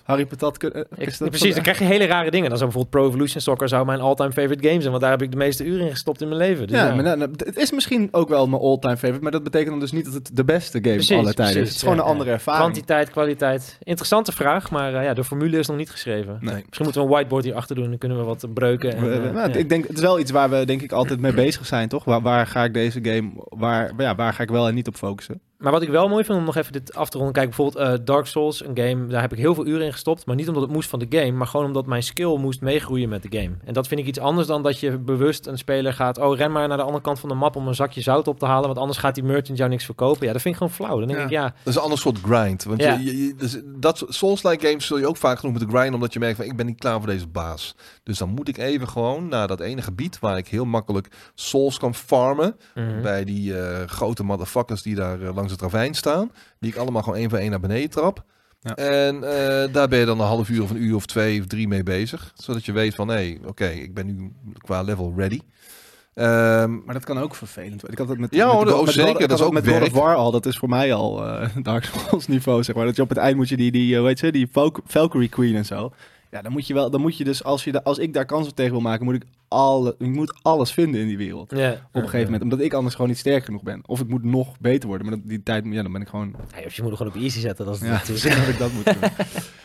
Harry Patat kunnen... Ik, is dat precies, dan van- krijg je hele rare dingen. Dan zou bijvoorbeeld Pro Evolution Soccer zou mijn all-time favorite game zijn. Want daar heb ik de meeste uren in gestopt in mijn leven. Dus ja, ja, maar nou, nou, het is misschien ook wel mijn all-time favorite, maar dat betekent dan dus niet dat het de beste game Precies, aller tijden is. precies, Het is gewoon ja, een andere ervaring. Kwantiteit, kwaliteit. Interessante vraag, maar eh, ja, de formule is nog niet geschreven. Nee. Misschien moeten we een whiteboard hier achter doen. Dan kunnen we wat breuken. En, eh, nou, ja. Ik denk, het is wel iets waar we denk ik altijd mee bezig zijn, toch? Waar, waar ga ik deze game, waar, ja, waar ga ik wel en niet op focussen? Maar wat ik wel mooi vind om nog even dit af te ronden. Kijk, bijvoorbeeld eh, Dark Souls, een game, daar heb ik heel veel uren in gestopt. Maar niet omdat het moest van de game, maar gewoon omdat mijn skill moest meegroeien met de game. En dat vind ik iets anders dan dat je bewust een speler gaat... Oh, ren maar naar de andere kant van de map om een zakje zout op te halen. Want anders gaat die merchant jou niks verkopen. Ja, dat vind ik gewoon flauw. Dan denk Ja. ik, ja, Dat is een ander soort grind. Want Ja. je, je, je- dus dat Souls-like games zul je ook vaak genoeg moeten grinden, omdat je merkt van ik ben niet klaar voor deze baas. Dus dan moet ik even gewoon naar dat ene gebied waar ik heel makkelijk souls kan farmen. mhm. Bij die eh, grote motherfuckers die daar eh, langs het ravijn staan. Die ik allemaal gewoon één voor één naar beneden trap. Ja. En eh, daar ben je dan een half uur of een uur of twee of drie mee bezig. Zodat je weet van, hé, oké, ik ben nu qua level ready. Ehm, Maar dat kan ook vervelend worden. Ik had het met, Ja, met, oh, met zeker, dat is ook met of werk. War al. Dat is voor mij al eh Dark Souls niveau, zeg maar. Dat je op het eind moet je die, die eh, hoe heet ze, die Valk- Valkyrie Queen en zo. Ja, dan moet je wel, dan moet je dus, als, je da- als ik daar kans op tegen wil maken, moet ik, alle, ik moet alles vinden in die wereld. ja. Op een gegeven moment, omdat ik anders gewoon niet sterk genoeg ben. Of ik moet nog beter worden, maar die tijd, ja, dan ben ik gewoon, Ja, of je moet er gewoon op easy zetten. Dat is, ja, dat dat ik dat moet doen.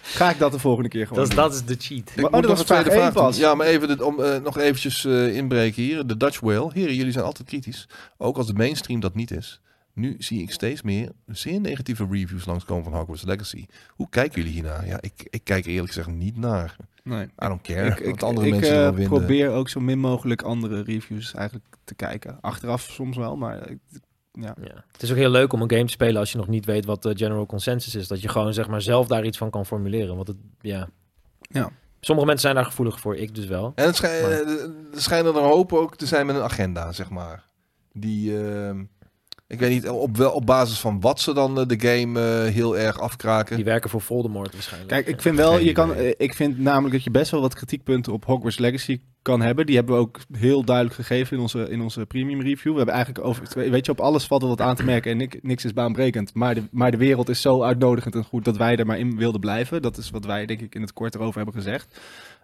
Ga ik dat de volgende keer gewoon dat dat is de cheat. Ik Maar- oh, dat was nog een tweede vraag. Ja, maar even dit, om eh, nog eventjes eh, inbreken hier. De Dutch Whale. Heren, jullie zijn altijd kritisch. Ook als de mainstream dat niet is. Nu zie ik steeds meer zeer negatieve reviews langskomen van Hogwarts Legacy. Hoe kijken jullie hiernaar? Ja, ik, ik kijk er eerlijk gezegd niet naar. Nee. I don't care Ik, ik, wat andere ik, mensen eh, probeer ook zo min mogelijk andere reviews eigenlijk te kijken. Achteraf soms wel, maar ik- ja. Ja. Het is ook heel leuk om een game te spelen als je nog niet weet wat de general consensus is. Dat je gewoon zeg maar zelf daar iets van kan formuleren. Want het, ja. Ja. Sommige mensen zijn daar gevoelig voor, ik dus wel. En het schij- Maar- eh, er schijnen er een hoop ook te zijn met een agenda, zeg maar. Die, ehm, ik weet niet op, wel, op basis van wat ze dan eh, de game eh, heel erg afkraken. Die werken voor Voldemort waarschijnlijk. Kijk, ik vind wel, je kan, eh, ik vind namelijk dat je best wel wat kritiekpunten op Hogwarts Legacy kan hebben. Die hebben we ook heel duidelijk gegeven in onze, in onze premium review. We hebben eigenlijk over, weet je, op alles valt wel wat aan te merken en nik- niks is baanbrekend. Maar de, maar de wereld is zo uitnodigend en goed dat wij er maar in wilden blijven. Dat is wat wij denk ik in het kort erover hebben gezegd.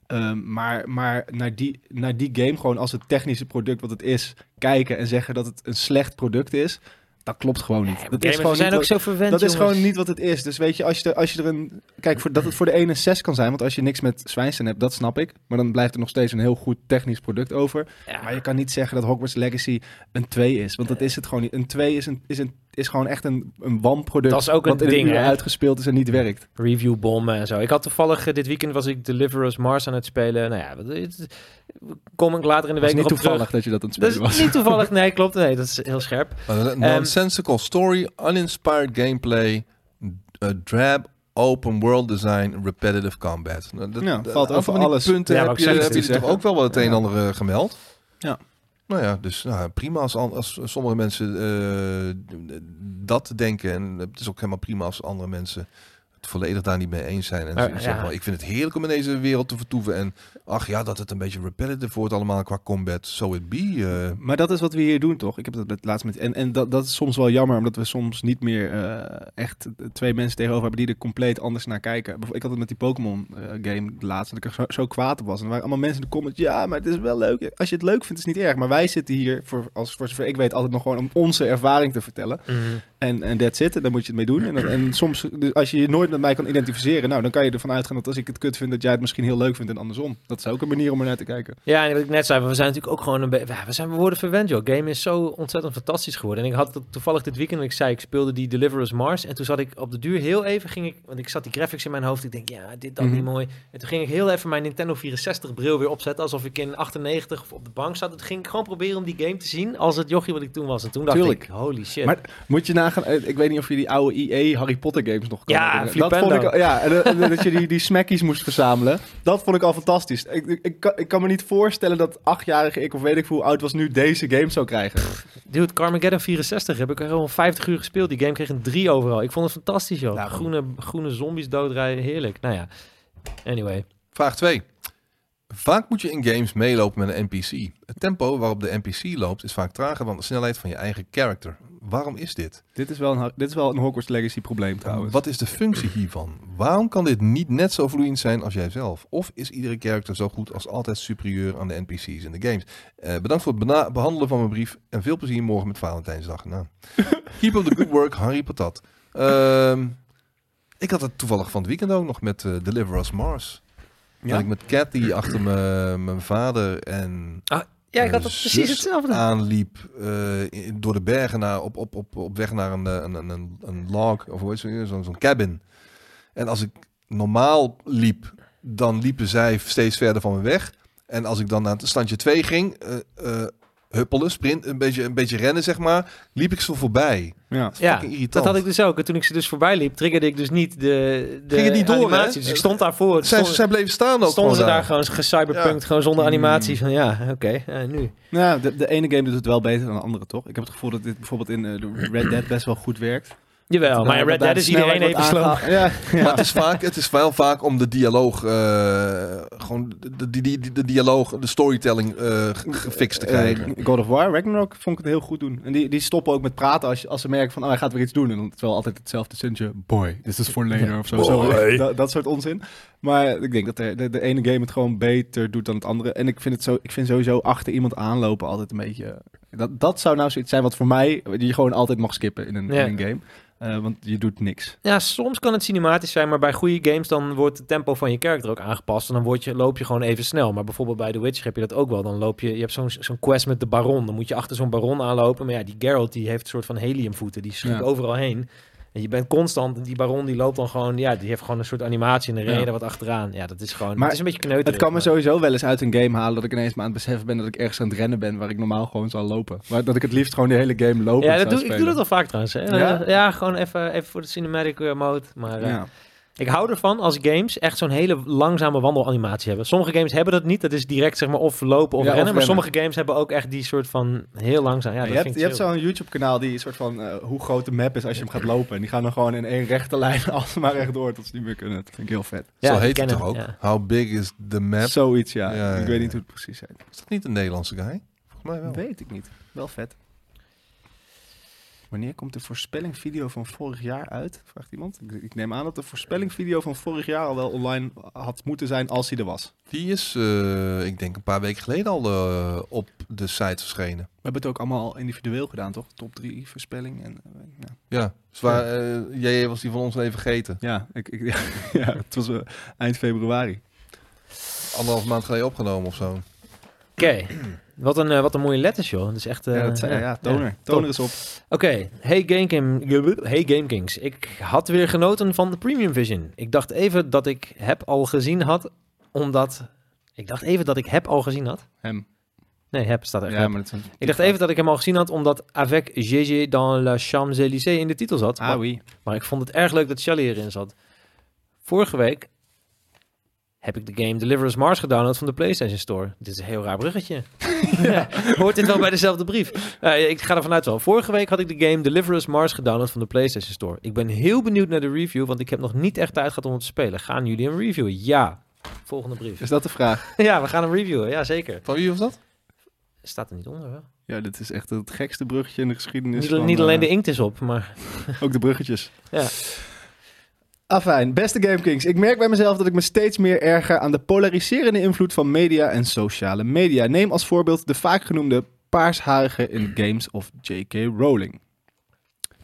Ehm, maar maar naar, die, naar die game gewoon als het technische product wat het is, kijken en zeggen dat het een slecht product is, dat klopt gewoon niet. dat Gamers, we zijn niet ook wat- zo verwend, dat is gewoon niet wat het is. Dus weet je, als je er, als je er een. Kijk, voor, dat het voor de ene een 6 kan zijn. Want als je niks met Zwijnstein hebt, dat snap ik. Maar dan blijft er nog steeds een heel goed technisch product over. Ja. Maar je kan niet zeggen dat Hogwarts Legacy een 2 is. Want dat is het gewoon niet. Een 2 is, een, is, een, is gewoon echt een, een wanproduct. Dat is ook een wat in ding, hè? uitgespeeld is en niet werkt. reviewbommen en zo. Ik had toevallig eh, dit weekend was ik Deliverous Mars aan het spelen. Nou ja, kom ik later in de Het week is niet toevallig terug. dat je dat aan het Dat spelen is was. niet toevallig. Nee, klopt. Nee, dat is heel scherp. Een nonsensical story, uninspired gameplay, a drab open world design, repetitive combat. Nou, dat, Ja, dat- valt een over alles. punten Ja, heb je, heb je toch ook wel wat het een en Ja. ander eh, gemeld. Ja. Nou ja, dus nou, prima als, sommige mensen eh, dat denken. En het is ook helemaal prima als andere mensen het volledig daar niet mee eens zijn. En Maar, ze zeggen ja. wel, ik vind het heerlijk om in deze wereld te vertoeven. En ach ja, dat het een beetje repetitive wordt allemaal qua combat. So it be. eh. Maar dat is wat we hier doen, toch? Ik heb dat laatst met. En, en dat, dat is soms wel jammer, omdat we soms niet meer eh, echt twee mensen tegenover hebben die er compleet anders naar kijken. Bijvoorbeeld, Ik had het met die Pokémon eh, game de laatste, dat ik er zo, zo kwaad op was. En er waren allemaal mensen in de comments. Ja, maar het is wel leuk. Als je het leuk vindt, is het niet erg. Maar wij zitten hier, voor, als, voor zover ik weet, altijd nog gewoon om onze ervaring te vertellen. En, en that's it. En daar moet je het mee doen. En, en soms, dus als je je nooit met mij kan identificeren, nou, dan kan je ervan uitgaan dat als ik het kut vind, dat jij het misschien heel leuk vindt en andersom. Dat is ook een manier om er naar te kijken. Ja, en wat ik net zei, we zijn natuurlijk ook gewoon een beetje... We, zijn, we worden verwend, joh. Game is zo ontzettend fantastisch geworden. En ik had toevallig dit weekend, ik zei, ik speelde die Deliverous Mars. En toen zat ik op de duur heel even, ging ik... Want ik zat die graphics in mijn hoofd. Ik denk, ja, dit, dat Mhm. niet mooi. En toen ging ik heel even mijn Nintendo 64 bril weer opzetten. Alsof ik in 98 of op de bank zat. Toen ging ik gewoon proberen om die game te zien als het jochie wat ik toen was. En toen dacht Tuurlijk. ik, holy shit. Maar Moet je nagaan, eh, ik weet niet of je die oude EA Harry Potter games nog kan Ja. Dat vond ik, ja, en, en dat je die, die smackies moest verzamelen. Dat vond ik al fantastisch. Ik, ik, ik, kan, ik kan me niet voorstellen dat achtjarige ik, of weet ik hoe oud was, nu deze game zou krijgen. Dude, Carmageddon 64 heb ik er gewoon 50 uur gespeeld. Die game kreeg een 3 overal. Ik vond het fantastisch, joh. Nou, groene, groene zombies doodrijden, heerlijk. Nou ja, anyway. Vraag 2. Vaak moet je in games meelopen met een NPC. Het tempo waarop de NPC loopt is vaak trager dan de snelheid van je eigen character. Waarom is dit? Dit is wel een, dit is wel een Hogwarts Legacy probleem trouwens. Wat is de functie hiervan? Waarom kan dit niet net zo vloeiend zijn als jij zelf? Of is iedere character zo goed als altijd superieur aan de NPC's in de games? Eh, bedankt voor het behandelen van mijn brief en veel plezier morgen met Valentijnsdag. Nou, keep up the good work, Harry Patat. Ehm, ik had het toevallig van het weekend ook nog met eh, Deliver Us Mars. Ja? Dat ik met Cathy achter me- mijn vader en... Ah. Ja, ik had dat precies hetzelfde. aanliep eh, door de bergen naar, op, op, op, op weg naar een, eh, een, een, een, log, of hoe heet het, zo'n zo'n cabin. En als ik normaal liep, dan liepen zij steeds verder van me weg. En als ik dan naar het standje 2 ging, eh, huppelen, sprint, een beetje, een beetje rennen zeg maar, liep ik ze voorbij. Ja. Dat had ik dus ook. En toen ik ze dus voorbij liep, triggerde ik dus niet de, de Ging het niet door, animatie. hè? Dus ik stond daarvoor. Zij, Stond, zij bleven staan ook stonden ze daar gewoon gecyberpunkt, gewoon zonder Mm. animatie. Van ja, oké, eh, nu. Nou, de, de ene game doet het wel beter dan de andere, toch? Ik heb het gevoel dat dit bijvoorbeeld in eh, Red Dead best wel goed werkt. Jawel, maar Red Dead de is iedereen even aangehaald. Ja, ja. Maar het is, vaak, het is wel vaak om de dialoog, eh, gewoon de, die, die, de dialoog, de storytelling eh, gefixt te krijgen. Eh, God of War, Ragnarok vond ik het heel goed doen. En die, die stoppen ook met praten als, als ze merken van, oh, hij gaat weer iets doen. En dan is het wel altijd hetzelfde zinnetje, boy, this is for later, of zo. zo dat, dat soort onzin. Maar ik denk dat de, de, de ene game het gewoon beter doet dan het andere. En ik vind het zo, ik vind sowieso achter iemand aanlopen altijd een beetje... Dat, dat zou nou zoiets zijn wat voor mij, die je gewoon altijd mag skippen in een, Ja. in een game. Eh, want je doet niks. Ja, soms kan het cinematisch zijn, maar bij goede games dan wordt het tempo van je character ook aangepast. En dan word je, loop je gewoon even snel. Maar bijvoorbeeld bij The Witcher heb je dat ook wel. Dan loop je, je hebt zo'n zo'n quest met de baron. Dan moet je achter zo'n baron aanlopen. Maar ja, die Geralt die heeft een soort van heliumvoeten. Die schiet Ja. overal heen. En je bent constant, die baron die loopt dan gewoon, ja, die heeft gewoon een soort animatie en dan ren je Ja. er wat achteraan. Ja, dat is gewoon, Maar het is een beetje kneuterig. Het kan me sowieso wel eens uit een game halen dat ik ineens maar aan het beseffen ben dat ik ergens aan het rennen ben waar ik normaal gewoon zal lopen. Maar dat ik het liefst gewoon de hele game lopen Ja, dat doe, ik doe dat wel vaak trouwens. Hè. Ja? Ja? gewoon even, even voor de cinematic eh, mode. Maar eh, Ja. Ik hou ervan als games echt zo'n hele langzame wandelanimatie hebben. Sommige games hebben dat niet. Dat is direct zeg maar of lopen of Ja, of rennen. Maar sommige games hebben ook echt die soort van heel langzaam. Ja, dat je vind hebt, je hebt zo'n YouTube-kanaal die een soort van eh, hoe groot de map is als je hem gaat lopen. En die gaan dan gewoon in één rechte lijn alsmaar rechtdoor tot ze niet meer kunnen. Dat vind ik heel vet. Ja, Zo die heet het toch ook? ja. How big is the map? Zoiets, ja. Ja, ja, ik weet niet hoe het precies heet. Is dat niet een Nederlandse guy? Volgens mij wel. Weet ik niet. Wel vet. Wanneer komt de voorspellingvideo van vorig jaar uit? Vraagt iemand. Ik, ik neem aan dat de voorspellingvideo van vorig jaar al wel online had moeten zijn als hij er was. Die is, eh, ik denk een paar weken geleden al eh, op de site verschenen. We hebben het ook allemaal individueel gedaan, toch? Top 3 voorspelling. En, eh, ja. Ja, zwaar, eh, jij was die van ons even vergeten. Ja, ik, ik, ja, het was eind februari. Anderhalf maand geleden opgenomen of zo. Oké, wat, een, eh, wat een mooie letters joh. Dat is echt... eh, ja, dat zei, ja, toner. toner is op. Oké, hey, Game King- hey GameKings. Ik had weer genoten van de Premium Vision. Ik dacht even dat ik heb al gezien had, omdat... Ik dacht even dat ik heb al gezien had. Hem. Nee, heb staat er. Ja, maar dat Ik dacht even dat ik hem al gezien had, omdat Avec GG dans la Champs-Élysées in de titel zat. Ah, maar, oui. maar ik vond het erg leuk dat Shelly erin zat. Vorige week heb ik de game Deliver Us Mars gedownload van de PlayStation Store. Dit is een heel raar bruggetje. ja, hoort dit wel bij dezelfde brief? Eh, ik ga ervan uit wel. Vorige week had ik de game Deliver Us Mars gedownload van de PlayStation Store. Ik ben heel benieuwd naar de review, want ik heb nog niet echt tijd gehad om het te spelen. Gaan jullie hem reviewen? Ja. Volgende brief. Is dat de vraag? ja, we gaan hem reviewen. Ja, zeker. Van wie was dat? Staat er niet onder, wel. Ja, dit is echt het gekste bruggetje in de geschiedenis. Niet, van, niet alleen eh, de inkt is op, maar... Ook de bruggetjes. Ja. Afijn, beste GameKings. Ik merk bij mezelf dat ik me steeds meer erger aan de polariserende invloed van media en sociale media. Neem als voorbeeld de vaak genoemde paarsharige in games of J.K. Rowling.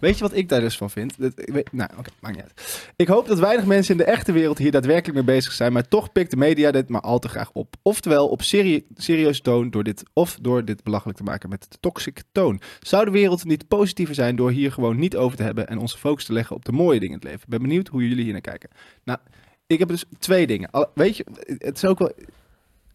Weet je wat ik daar dus van vind? Dat, ik nou, oké, maakt niet uit. Ik hoop dat weinig mensen in de echte wereld hier daadwerkelijk mee bezig zijn, maar toch pikt de media dit maar al te graag op. Oftewel op serie, serieus toon door dit, of door dit belachelijk te maken met de toxic toon. Zou de wereld niet positiever zijn door hier gewoon niet over te hebben en onze focus te leggen op de mooie dingen in het leven? Ik ben benieuwd hoe jullie hier naar kijken. Nou, ik heb dus twee dingen. Weet je, het is ook wel.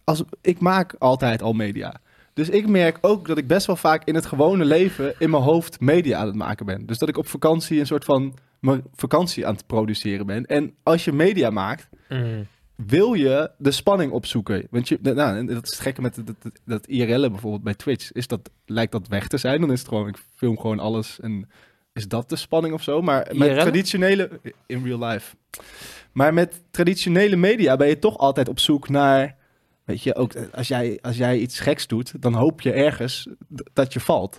Als, ik maak altijd al media. Dus ik merk ook dat ik best wel vaak in het gewone leven in mijn hoofd media aan het maken ben. Dus dat ik op vakantie een soort van mijn vakantie aan het produceren ben. En als je media maakt, Mm. wil je de spanning opzoeken. Want je, nou, en dat is het gekke met dat, dat, dat IRL'en bijvoorbeeld bij Twitch. Is dat, lijkt dat weg te zijn. Dan is het gewoon, ik film gewoon alles en is dat de spanning of zo. Maar met IRL? traditionele, in real life. Maar met traditionele media ben je toch altijd op zoek naar, weet je, ook als jij, als jij iets geks doet, dan hoop je ergens dat je valt.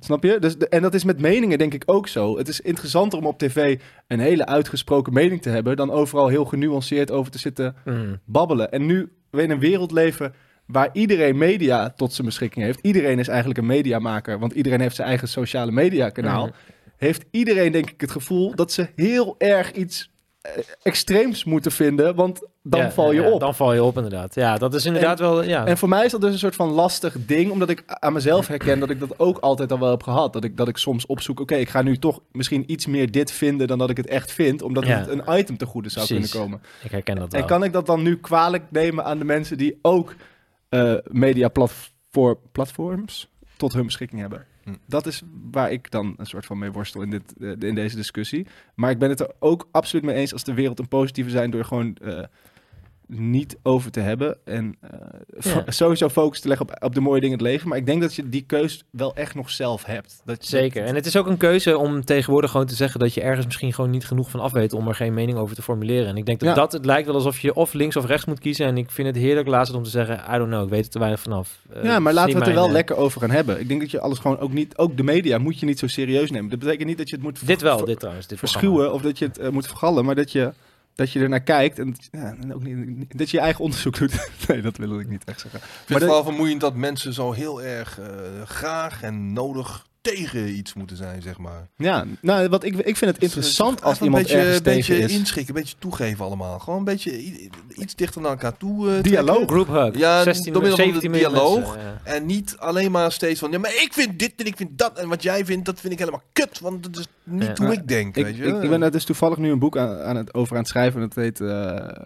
Snap je? Dus de- en dat is met meningen denk ik ook zo. Het is interessanter om op tv een hele uitgesproken mening te hebben... dan overal heel genuanceerd over te zitten Mm. babbelen. En nu we in een wereld leven waar iedereen media tot zijn beschikking heeft. Iedereen is eigenlijk een mediamaker, want iedereen heeft zijn eigen sociale media kanaal. Mm. Heeft iedereen denk ik het gevoel dat ze heel erg iets eh, extreems moeten vinden, want dan Ja, val je ja, op. Dan val je op, inderdaad. Ja, dat is inderdaad wel... Ja. En voor mij is dat dus een soort van lastig ding, omdat ik aan mezelf herken dat ik dat ook altijd al wel heb gehad. Dat ik, dat ik soms opzoek, oké, ik ga nu toch misschien iets meer dit vinden dan dat ik het echt vind, omdat Ja. het een item te goede zou Precies. kunnen komen. ik herken dat wel. En kan ik dat dan nu kwalijk nemen aan de mensen die ook eh mediaplatforms tot hun beschikking hebben? Hm. Dat is waar ik dan een soort van mee worstel in, dit, eh, in deze discussie. Maar ik ben het er ook absoluut mee eens als de wereld een positieve zijn door gewoon eh, niet over te hebben. En eh, Ja. sowieso focus te leggen op, op de mooie dingen in het leven. Maar ik denk dat je die keus wel echt nog zelf hebt. Dat, Zeker. En het is ook een keuze om tegenwoordig gewoon te zeggen dat je ergens misschien gewoon niet genoeg van af weet om er geen mening over te formuleren. En ik denk dat Ja. dat, het lijkt wel alsof je of links of rechts moet kiezen. En ik vind het heerlijk laatst om te zeggen, I don't know, ik weet er te weinig vanaf. Eh, Ja, maar laten we het er wel eh, lekker over gaan hebben. Ik denk dat je alles gewoon ook niet... Ook de media moet je niet zo serieus nemen. Dat betekent niet dat je het moet... Dit wel, dit trouwens. Dit programma. verschuwen of dat je het moet vergallen, maar dat je, dat je er naar kijkt en, ja, en ook niet, dat je je eigen onderzoek doet. nee, dat wil ik niet echt zeggen. Ik vind Maar het wel vermoeiend dat mensen zo heel erg eh, graag en nodig tegen iets moeten zijn, zeg maar. Ja, nou, wat ik, ik vind het interessant als iemand een beetje, ergens een beetje tegen is. inschikken, een beetje toegeven allemaal. Gewoon een beetje iets dichter naar elkaar toe. eh, Dialoog. Group hug. Ja, 16, door middel van de 17 miljoen dialoog. mensen, ja. En niet alleen maar steeds van, ja, maar ik vind dit en ik vind dat. En wat jij vindt, dat vind ik helemaal kut. Want dat is niet Ja. hoe Maar ik denk, Ik, weet je. ik, ik ben er dus toevallig nu een boek aan, aan het, over aan het schrijven en dat heet eh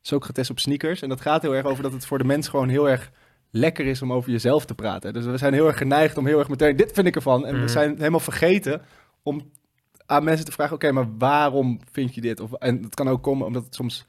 Socrates op sneakers. En dat gaat heel erg over dat het voor de mens gewoon heel erg lekker is om over jezelf te praten. Dus we zijn heel erg geneigd om heel erg meteen, dit vind ik ervan. En we Mhm. zijn helemaal vergeten om aan mensen te vragen, oké, maar waarom vind je dit? Of, en het kan ook komen omdat het soms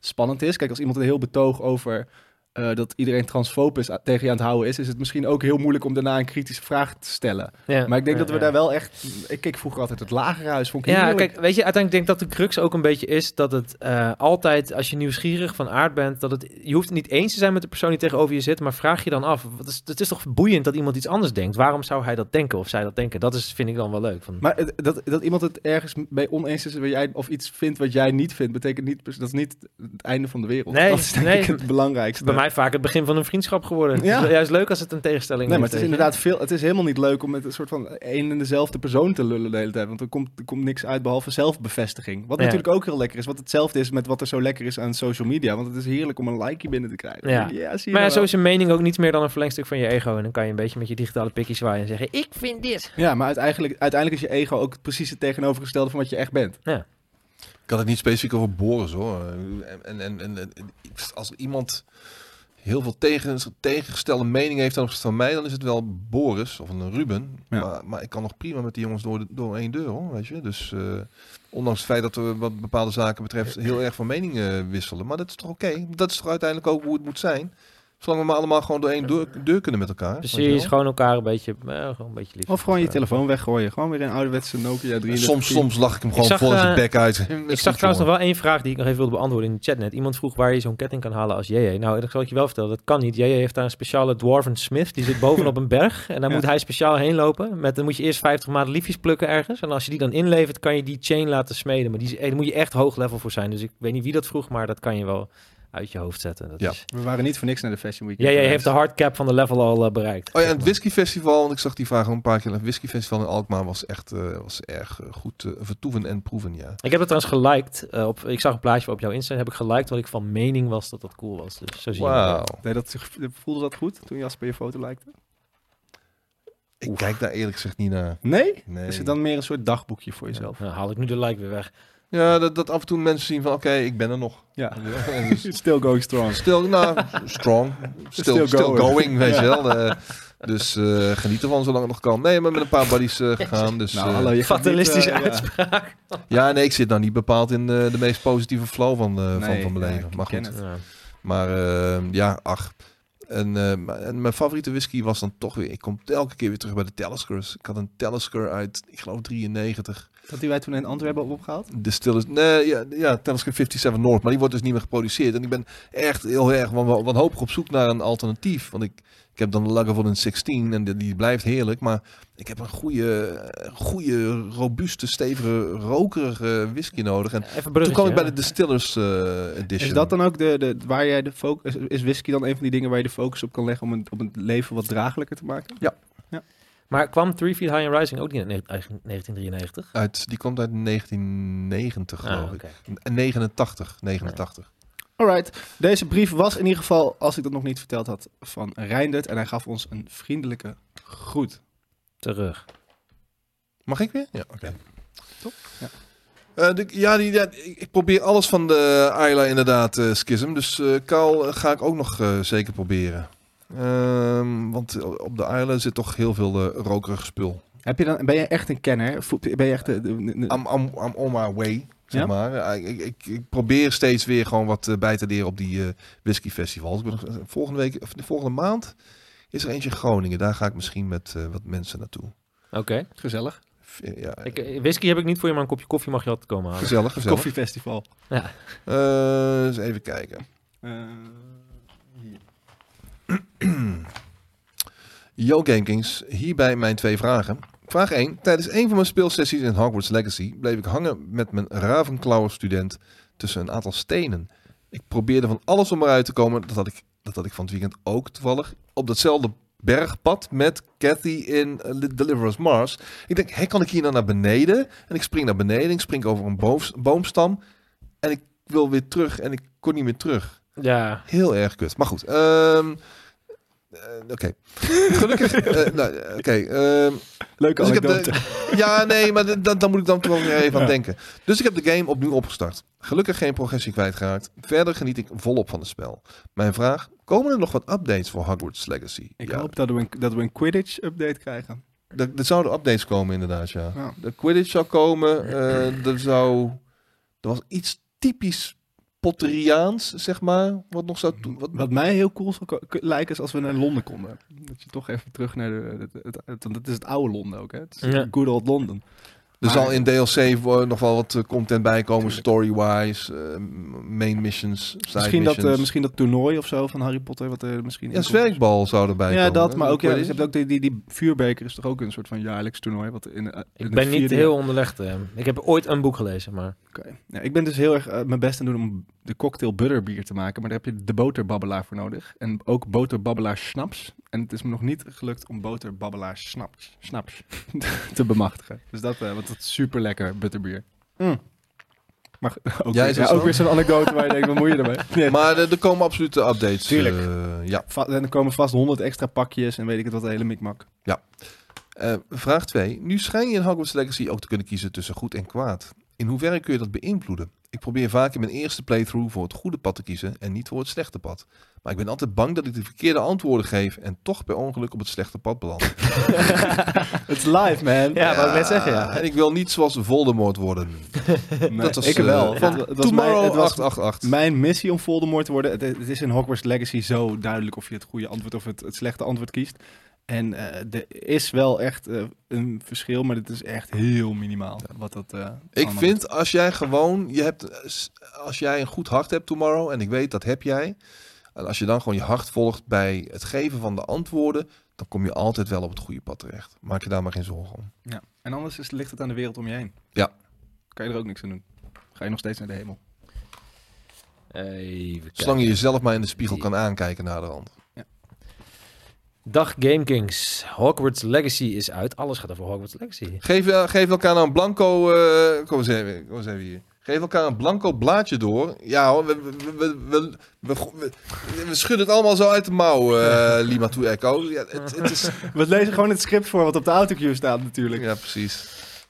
spannend is. Kijk, als iemand een heel betoog over eh, dat iedereen transfoob is, a- tegen je aan het houden is, is het misschien ook heel moeilijk om daarna een kritische vraag te stellen. Ja. Maar ik denk Ja, dat we daar wel echt... Ik keek vroeger altijd het lagerhuis, vond ik Ja, kijk, weet je, uiteindelijk denk ik dat de crux ook een beetje is dat het eh, altijd, als je nieuwsgierig van aard bent, dat het, je hoeft het niet eens te zijn met de persoon die tegenover je zit, maar vraag je dan af, wat is, het is toch boeiend dat iemand iets anders denkt? Waarom zou hij dat denken of zij dat denken? Dat is, vind ik dan wel leuk. Van, Maar dat, dat iemand het ergens mee oneens is waar jij, of iets vindt wat jij niet vindt, betekent niet, dat is niet het einde van de wereld. Nee, dat is denk nee. ik het belangrijkste. bij mij vaak het begin van een vriendschap geworden. Ja. Het is juist leuk als het een tegenstelling Nee, maar het is inderdaad veel. Het is helemaal niet leuk om met een soort van één en dezelfde persoon te lullen de hele tijd. Want er komt, er komt niks uit behalve zelfbevestiging. Wat Ja. natuurlijk ook heel lekker is. Wat hetzelfde is met wat er zo lekker is aan social media. Want het is heerlijk om een likeje binnen te krijgen. Ja. zie je Maar ja, zo is een mening ook niet meer dan een verlengstuk van je ego. En dan kan je een beetje met je digitale pikje zwaaien en zeggen, ik vind dit. Ja, maar uiteindelijk, uiteindelijk is je ego ook precies het tegenovergestelde van wat je echt bent. Ik had het niet specifiek over Boris hoor. En, en, en, en als iemand heel veel tegen, tegengestelde mening heeft ten opzichte van mij, dan is het wel Boris of een Ruben. Ja. Maar, maar ik kan nog prima met die jongens door, de- door één deur hoor, weet je. Dus eh, ondanks het feit dat we wat bepaalde zaken betreft heel erg van mening eh, wisselen. Maar dat is toch oké? Dat is toch uiteindelijk ook hoe het moet zijn? Zolang we maar allemaal gewoon door één deur, deur kunnen met elkaar. Precies, gewoon elkaar een beetje, eh, gewoon een beetje lief. Of gewoon je telefoon weggooien. Gewoon weer een ouderwetse Nokia 33. Soms, soms lach ik hem gewoon zag, vol in zijn eh, bek uit. Ik zag trouwens nog wel één vraag die ik nog even wilde beantwoorden in de chat net. Iemand vroeg waar je zo'n ketting kan halen als JJ. Nou, dat zal ik je wel vertellen. Dat kan niet. JJ heeft daar een speciale Dwarven Smith. Die zit bovenop een berg. En daar Ja. moet hij speciaal heen lopen. Met, dan moet je eerst 50 maanden liefjes plukken ergens. En als je die dan inlevert, kan je die chain laten smeden. Maar die, eh, daar moet je echt hoog level voor zijn. Dus ik weet niet wie dat vroeg, maar dat kan je wel uit je hoofd zetten. Dat Ja. is... We waren niet voor niks naar de Fashion Week. JJ heeft de hardcap van de level al eh, bereikt. Oh ja, het Whisky Festival, want ik zag die vraag al een paar keer. Het Whisky Festival in Alkmaar was echt eh, was erg eh, goed vertoeven en proeven, ja. Ik heb het trouwens geliked. op, ik zag een plaatje op jouw Insta. Heb ik geliked wat ik van mening was dat dat cool was. Dus zo zie je dat. Nee, dat, voelde dat goed toen Jasper je foto lijkte? Ik kijk daar eerlijk gezegd niet naar. Nee? Nee. Is het dan meer een soort dagboekje voor jezelf? Nou, haal ik nu de like weer weg. Ja, dat, dat af en toe mensen zien van, oké, ik ben er nog. Ja. Dus Still going strong. Still, nou, strong. Still, Still still, going. going. weet je wel. Eh, dus eh, geniet ervan zolang het nog kan. Nee, maar met een paar buddies eh, gegaan. Dus, Nou, hallo, je gaat Fatalistische niet, ja. uitspraak. ja, nee, ik zit nou niet bepaald in de meest positieve flow van, eh, van, Nee, van mijn ja, leven. ik Maar ken goed. Maar ja, ach. En, eh, en mijn favoriete whisky was dan toch weer... Ik kom elke keer weer terug bij de Taliskers. Ik had een Talisker uit, ik geloof 93. Dat die wij toen in Antwerpen hebben opgehaald? De stil is... Nee, ja, ja Talisker 57 North. Maar die wordt dus niet meer geproduceerd. En ik ben echt heel erg wan- wanhopig op zoek naar een alternatief. Want ik, ik heb dan de Lagavulin 16 en die, die blijft heerlijk. Maar ik heb een goede, goede robuuste, stevige, rokerige whisky nodig. En Even een toen kwam ik bij de Distillers eh, Edition. Is dat dan ook de, de, waar jij de focus... Is whisky dan een van die dingen waar je de focus op kan leggen om een, om het leven wat draaglijker te maken? Maar kwam Three Feet High and Rising ook niet in ne- eigen- 1993? Uit, die komt uit 1990, Ah, geloof ik. oké. En 89, 89. Alright, deze brief was in ieder geval, als ik dat nog niet verteld had, van Reindert. En hij gaf ons een vriendelijke groet. Terug. Mag ik weer? Ja, oké. Top, ja. Eh, de- ja, die, ja, ik, ik probeer alles van de Ayla inderdaad, eh Schism. Dus eh Kaal ga ik ook nog eh, zeker proberen. Ehm, want op de Ayla zit toch heel veel eh, rokerig spul. Heb je dan, ben je echt een kenner? Ben je echt de, de- de- I'm, I'm, I'm on my way, zeg Ja? maar. Ik, ik, ik probeer steeds weer gewoon wat eh, bij te leren op die eh whisky festivals. Ik ben nog, eh, volgende week, of de volgende maand is er eentje in Groningen. Daar ga ik misschien met eh, wat mensen naartoe. Oké. gezellig? Ja, Ik, Whisky heb ik niet voor je, maar een kopje koffie mag je altijd komen halen. gezellig, gezellig. Koffiefestival. Ja. Eh, eens even kijken. Eh, Yo GameKings, hierbij mijn twee vragen. Vraag 1. Tijdens een van mijn speelsessies in Hogwarts Legacy bleef ik hangen met mijn Ravenclaw student tussen een aantal stenen. Ik probeerde van alles om eruit te komen. Dat had ik, dat had ik van het weekend ook toevallig. Op datzelfde bergpad met Cathy in uh, Deliver Us Mars. Ik denk, hé, kan ik hier nou naar beneden? En ik spring naar beneden. Ik spring over een boomstam. En ik wil weer terug en ik kon niet meer terug. Ja. Heel erg kut. Maar goed. ehm, eh, Oké. Gelukkig. eh, nou, eh, Oké. ehm, leuke dus anekdote. de, ja, nee, maar dan dan moet ik dan toch weer even aan denken. Dus ik heb de game opnieuw opgestart. Gelukkig geen progressie kwijtgeraakt. Verder geniet ik volop van het spel. Mijn vraag: komen er nog wat updates voor Hogwarts Legacy? Ik ja, hoop dat we een, dat we een Quidditch-update krijgen. er, er zouden updates komen, inderdaad. Ja. Ja. De Quidditch zou komen. eh, er zou. Er was iets typisch Potteriaans, zeg maar. Wat nog zou. Wat, Wat mij heel cool zou lijken is als we naar Londen konden. Dat je toch even terug naar de... Het, het, het- want het is het oude Londen ook, hè? Het is Ja. good old London. Er Maar- zal in DLC nog wel wat eh, content bij komen, story-wise, eh, main missions, side Misschien dat, eh, misschien dat toernooi of zo van Harry Potter. Wat er misschien ja, zwerkbal zou erbij Ja, komen. dat. hè, Maar ook, ja, Quidditch. je hebt ook die, die, die vuurbeker is toch ook een soort van jaarlijks toernooi. Wat in, in Ik ben niet heel onderlegd. eh. Ik heb ooit een boek gelezen, maar... Ja, ik ben dus heel erg eh, mijn best aan het doen om de cocktail butterbier te maken. Maar daar heb je de boterbabbelaar voor nodig. En ook boterbabbelaar snaps. En het is me nog niet gelukt om boterbabbelaar snaps, snaps te bemachtigen. Dus dat, eh want dat is super lekker butterbier. Mm. Maar ook, Ja, weer, ja, ook weer zo'n anekdote waar je denkt, wat moet je ermee? Nee. Maar er komen absolute updates. Tuurlijk. eh, ja. Va- En er komen vast honderd extra pakjes en weet ik het wat, de hele mikmak. Eh, vraag 2. Nu schijn je in Hogwarts Legacy ook te kunnen kiezen tussen goed en kwaad. In hoeverre kun je dat beïnvloeden? Ik probeer vaak in mijn eerste playthrough voor het goede pad te kiezen en niet voor het slechte pad. Maar ik ben altijd bang dat ik de verkeerde antwoorden geef en toch per ongeluk op het slechte pad beland. Het is live, man. Ja, wat ik net zeggen, ja. En ik wil niet zoals Voldemort worden. Nee, dat was, ik wel. eh, Van, van het was mijn, Tomorrow het was 888. mijn missie om Voldemort te worden. Het, het is in Hogwarts Legacy zo duidelijk of je het goede antwoord of het, het slechte antwoord kiest. En eh, er is wel echt eh, een verschil, maar het is echt heel minimaal. Wat dat, eh, Ik vind als jij gewoon, je hebt, eh, als jij een goed hart hebt tomorrow, en ik weet dat heb jij, en als je dan gewoon je hart volgt bij het geven van de antwoorden, dan kom je altijd wel op het goede pad terecht. Maak je daar maar geen zorgen om. Ja. En anders is, ligt het aan de wereld om je heen. Ja. Kan je er ook niks aan doen. Ga je nog steeds naar de hemel. Even. Zolang je jezelf maar in de spiegel kan aankijken naar de hand. Dag GameKings. Hogwarts Legacy is uit. Alles gaat over Hogwarts Legacy. Geef, eh, geef elkaar nou een blanco, eh, kom, eens even, kom eens even hier. Geef elkaar een blanco blaadje door. Ja hoor, we, we, we, we, we, we- we schudden het allemaal zo uit de mouw, eh Lima to Echo. Ja, het, het is, We lezen gewoon het script voor wat op de autocue staat natuurlijk. ja, precies.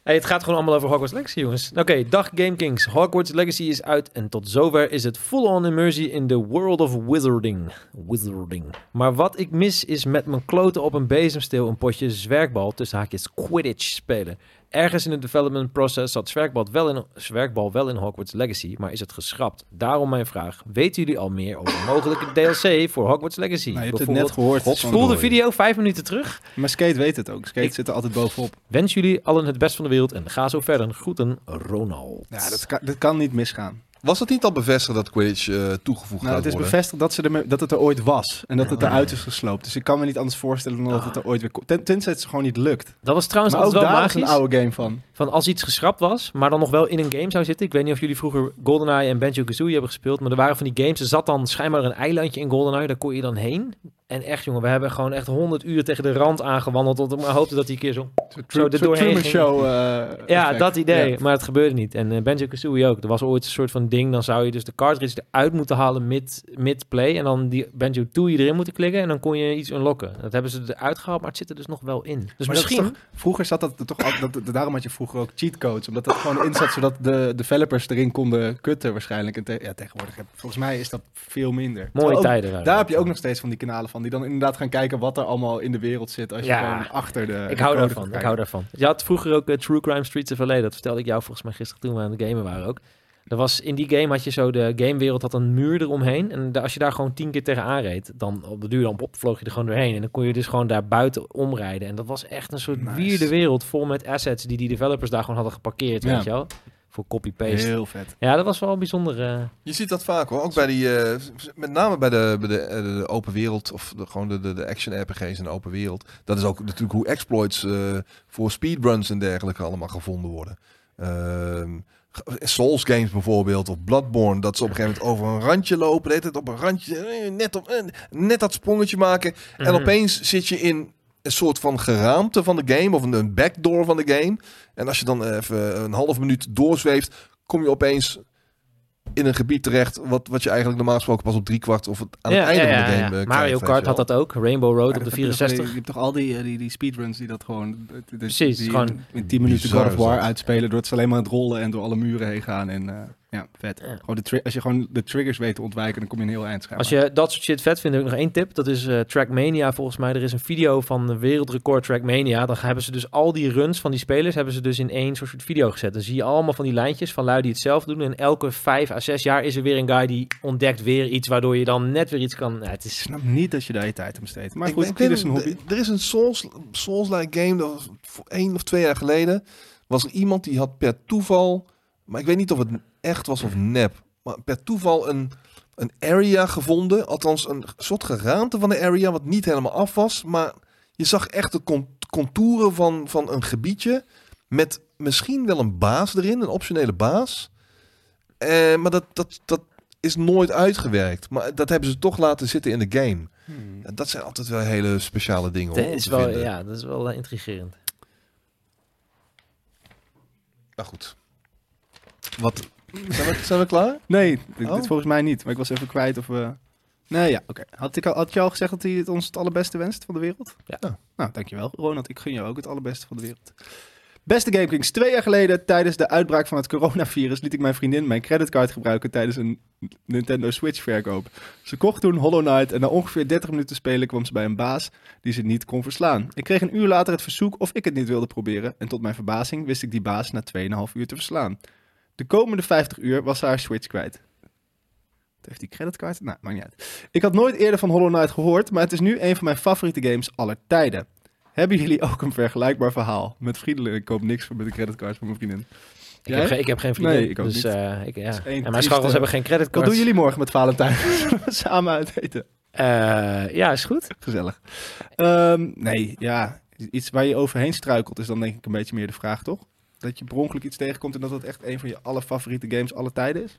Hey, het gaat gewoon allemaal over Hogwarts Legacy, jongens. Oké, dag GameKings. Hogwarts Legacy is uit en tot zover is het full-on immersie in the world of wizarding. Wizarding. Maar wat ik mis is met mijn kloten op een bezemsteel een potje zwerkbal tussen haakjes Quidditch spelen. Ergens in het development process zat zwerkbal wel, in, zwerkbal wel in Hogwarts Legacy, maar is het geschrapt. Daarom mijn vraag. Weten jullie al meer over mogelijke DLC voor Hogwarts Legacy? Nou, je hebt het net gehoord. Spoel de video vijf minuten terug. Maar Skate weet het ook. Skate Ik- zit er altijd bovenop. Wens jullie allen het best van de wereld en ga zo verder. Groeten, Ronald. Ja, dat kan, dat kan niet misgaan. Was het niet al bevestigd dat Quidditch eh, toegevoegd Nou, gaat het is worden? bevestigd dat, ze er, dat het er ooit was. En dat het eruit is gesloopt. Dus ik kan me niet anders voorstellen dan dat het er ooit weer komt. Ten, tenzij het gewoon niet lukt. Dat was trouwens Maar ook wel daar is een oude game van. Van als iets geschrapt was, maar dan nog wel in een game zou zitten. Ik weet niet of jullie vroeger GoldenEye en Banjo-Kazooie hebben gespeeld, maar er waren van die games, er zat dan schijnbaar een eilandje in GoldenEye, daar kon je dan heen. En echt jongen, we hebben gewoon echt 100 uur tegen de rand aangewandeld, tot ik maar hoopte dat die keer zo... Zo er doorheen ging. Show. eh, Ja, effect. dat idee, maar het gebeurde niet. En eh Banjo-Kazooie ook. Er was ooit een soort van ding, dan zou je dus de cartridge eruit moeten halen mid- mid-play en dan die Banjo-Tooie erin moeten klikken en dan kon je iets unlocken. Dat hebben ze eruit gehaald, maar het zit er dus nog wel in. Dus misschien... toch- vroeger zat dat er toch al, daarom had je vroeger ook cheatcodes, omdat dat gewoon in zat, zodat de developers erin konden kutten waarschijnlijk. En te- ja, tegenwoordig, heb- volgens mij is dat veel minder. Mooie ook- tijden. Daar dat. heb je ook nog steeds van die kanalen van, die dan inderdaad gaan kijken wat er allemaal in de wereld zit als je gewoon achter de Ik de hou daarvan. Ik hou daarvan. Je had vroeger ook eh, True Crime Streets of LA. Dat vertelde ik jou volgens mij gisteren toen we aan het gamen waren ook. Er was, in die game had je zo, de gamewereld had een muur eromheen. En als je daar gewoon tien keer tegenaan reed, dan op de duur dan pop, vloog je er gewoon doorheen. En dan kon je dus gewoon daar buiten omrijden. En dat was echt een soort Nice. wierde wereld vol met assets die die developers daar gewoon hadden geparkeerd, Ja. weet je wel. Voor copy-paste. Heel vet. Ja, dat was wel bijzonder. eh, Je ziet dat vaak hoor. Ook bij die, eh, met name bij de, bij de, eh, de open wereld, of de, gewoon de, de, de action RPG's in de open wereld. Dat is ook natuurlijk hoe exploits eh, voor speedruns en dergelijke allemaal gevonden worden. Ehm, Souls games bijvoorbeeld, of Bloodborne, dat ze op een gegeven moment over een randje lopen, de hele tijd op een randje, eh, net, op, eh, net dat sprongetje maken. En mhm. opeens zit je in een soort van geraamte van de game, of een, een backdoor van de game. En als je dan even een half minuut doorzweeft, kom je opeens in een gebied terecht wat, wat je eigenlijk normaal gesproken pas op drie kwart of het, aan Ja, het einde ja, van de game ja. eh, Mario krijgt, weet Kart had dat ook. Rainbow Road Maar op de dat heb je toch- 64. Je hebt toch al die, eh, die, die speedruns die dat gewoon... de- de- Precies, die gewoon in 10 minuten God of War uitspelen door het alleen maar aan het rollen en door alle muren heen gaan. En eh, ja, vet. Ja. Gewoon de als je gewoon de triggers weet te ontwijken, dan kom je een heel eind schijnbaar. Als je dat soort shit vet vindt, heb ik nog één tip. Dat is eh, Trackmania volgens mij. Er is een video van de wereldrecord Trackmania. Dan hebben ze dus al die runs van die spelers hebben ze dus in één soort video gezet. Dan zie je allemaal van die lijntjes van lui die het zelf doen. En elke vijf à zes jaar is er weer een guy die ontdekt weer iets waardoor je dan net weer iets kan. Ja, het Ik is snap niet dat je daar je tijd aan besteedt. Maar Ik goed, weet- dit ik is een hobby. Er is een Souls, Souls-like game, dat was één of twee jaar geleden, was er iemand die had per toeval, maar ik weet niet of het echt was of nep, maar per toeval een, een area gevonden, althans een soort geraamte van de area, wat niet helemaal af was, maar je zag echt de con- contouren van, van een gebiedje met misschien wel een baas erin, een optionele baas. Eh, maar dat, dat, dat is nooit uitgewerkt. Maar dat hebben ze toch laten zitten in de game. Hmm. Ja, Dat zijn altijd wel hele speciale dingen dat is te wel, vinden. ja, dat is wel eh, intrigerend. Nou goed. Wat? Zijn we, zijn we klaar? Nee, dit, Oh. dit volgens mij niet. Maar ik was even kwijt of we... Nee, ja, oké. Had, ik al- had je al gezegd dat hij het ons het allerbeste wenst van de wereld? Ja. Nou, dankjewel. Ronald, ik gun jou ook het allerbeste van de wereld. Beste GameKings, twee jaar geleden tijdens de uitbraak van het coronavirus liet ik mijn vriendin mijn creditcard gebruiken tijdens een Nintendo Switch verkoop. Ze kocht toen Hollow Knight en na ongeveer 30 minuten spelen kwam ze bij een baas die ze niet kon verslaan. Ik kreeg een uur later het verzoek of ik het niet wilde proberen en tot mijn verbazing wist ik die baas na 2,5 uur te verslaan. De komende 50 uur was ze haar Switch kwijt. Heeft die creditcard? Nou, maakt niet uit. Ik had nooit eerder van Hollow Knight gehoord, maar het is nu een van mijn favoriete games aller tijden. Hebben jullie ook een vergelijkbaar verhaal? Met vriendelijk, ik koop niks met de creditcard van mijn vriendin. Ik heb, geen, ik heb geen vriendin. Nee, ik ook dus, niet. eh, ik, ja. En mijn trieste- scharrels hebben geen Wat creditcards. doen jullie morgen met Valentijn? Samen uit eten. Eh, ja, is goed. Gezellig. Ehm, nee, ja. Iets waar je overheen struikelt is dan denk ik een beetje meer de vraag, toch? Dat je per ongeluk iets tegenkomt en dat het echt een van je allerfavoriete games alle tijden is?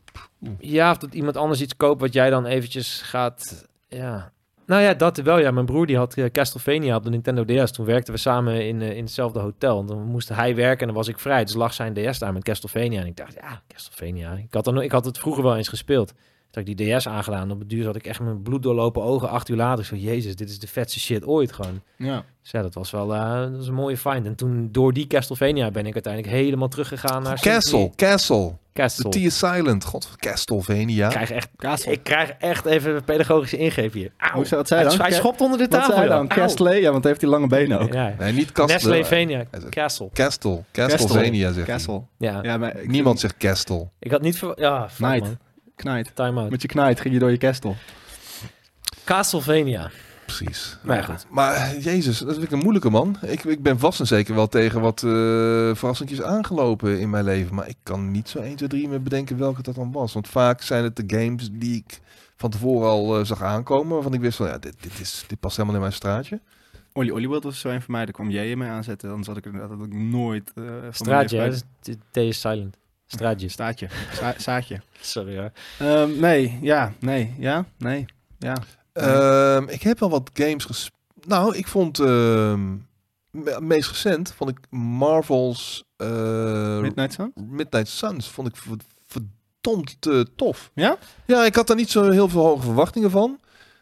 Ja, of dat iemand anders iets koopt wat jij dan eventjes gaat... Ja. Nou ja, dat wel. Ja, mijn broer die had eh, Castlevania op de Nintendo DS. Toen werkten we samen in, eh, in hetzelfde hotel. Dan moest hij werken en dan was ik vrij. Dus lag zijn DS daar met Castlevania. En ik dacht, ja, Castlevania. Ik had, no- ik had het vroeger wel eens gespeeld. Toen ik die DS aangedaan. Op het duur had ik echt mijn bloed doorlopen ogen. Acht uur later. Ik zo, jezus, dit is de vetste shit ooit gewoon. Ja. Dus ja, dat was wel eh, dat was een mooie find. En toen door die Castlevania ben ik uiteindelijk helemaal teruggegaan naar... Castle, Symphony- Castle. De Castle. T is silent. God, Castlevania. Ik krijg echt Castle. ik krijg echt even een pedagogische ingreep hier. Auw. Hoe zou het zijn hij, dan? hij schopt onder de Wat tafel. zei dan? Castle? Ja, want hij heeft die lange benen ook. Ja. Nee, niet Castle. Nestlevania. Hij zegt Castle. Castle. Castlevania. Castle. Ja. Ja, maar ik Niemand zegt Castle. Ik had niet ver... Ja, man. Knight. Time out. Met je knight ging je door je castle. Castlevania. Precies. Maar ja, goed. Maar jezus, dat vind ik een moeilijke man. Ik, ik ben vast en zeker wel tegen wat eh verrassingjes aangelopen in mijn leven. Maar ik kan niet zo 1, 2, 3 meer bedenken welke dat dan was. Want vaak zijn het de games die ik van tevoren al eh, zag aankomen. Waarvan ik wist van, ja, dit, dit, is, dit past helemaal in mijn straatje. Olly Olly World was zo een van mij. Daar kwam jij mee aanzetten. Anders had ik, had ik nooit... eh, mijn Straatje, hè? T is silent. Straatje. Staatje. Za- zaadje. Sorry hoor. Ehm, nee, ja, nee, ja, nee, ja. Ehm, ik heb wel wat games gespeeld. Nou, ik vond ehm, me- meest recent vond ik Marvel's eh, Midnight Sun? Midnight Suns vond ik ver- verdomd eh, tof. Ja? Ja, ik had daar niet zo heel veel hoge verwachtingen van.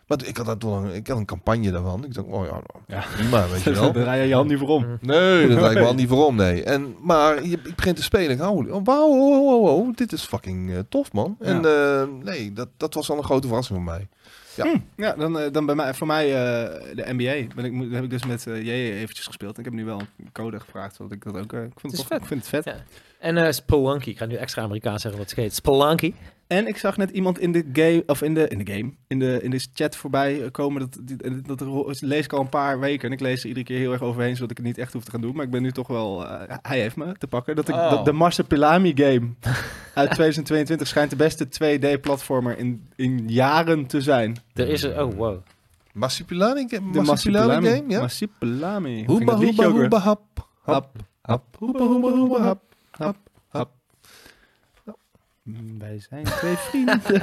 Maar ik had, daar een, ik had een campagne daarvan. Ik dacht, oh ja, nou, Ja. prima, weet je wel. Daar draai je je hand niet voor om. Nee, dat lijkt me al niet waarom, nee. En, maar je, ik begin te spelen. Ik oh, wauw, oh, oh, oh, dit is fucking eh, tof, man. En eh, nee, dat, dat was al een grote verrassing voor mij. Ja. Hm, ja, dan, eh, dan bij mij, voor mij eh, de NBA. Ben ik, heb ik dus met eh J eventjes gespeeld. En ik heb nu wel een code gevraagd, zodat ik dat ook... ik, vind is het tof. vet. ik vind het vet. Ja. En eh Spelunky. Ik ga nu extra Amerikaans zeggen wat het heet. Spelunky. En ik zag net iemand in de game, of in de, in de game, in de, in de chat voorbij eh, komen. Dat, die- dat, dat lees ik al een paar weken. En ik lees er iedere keer heel erg overheen, zodat ik het niet echt hoef te gaan doen. Maar ik ben nu toch wel, eh, hij heeft me te pakken. Dat ik, Oh. dat de Marsupilami game uit 2022 schijnt de beste 2D-platformer in, in jaren te zijn. Er is er... Oh, wow. Massipilani, De Massipilani game, ja? Marsupilami. Hoeba, hoeba, hap. Hap, hap, hoeba, hoeba, hoeba, hap, hap, hap. Mm, Wij zijn twee vrienden.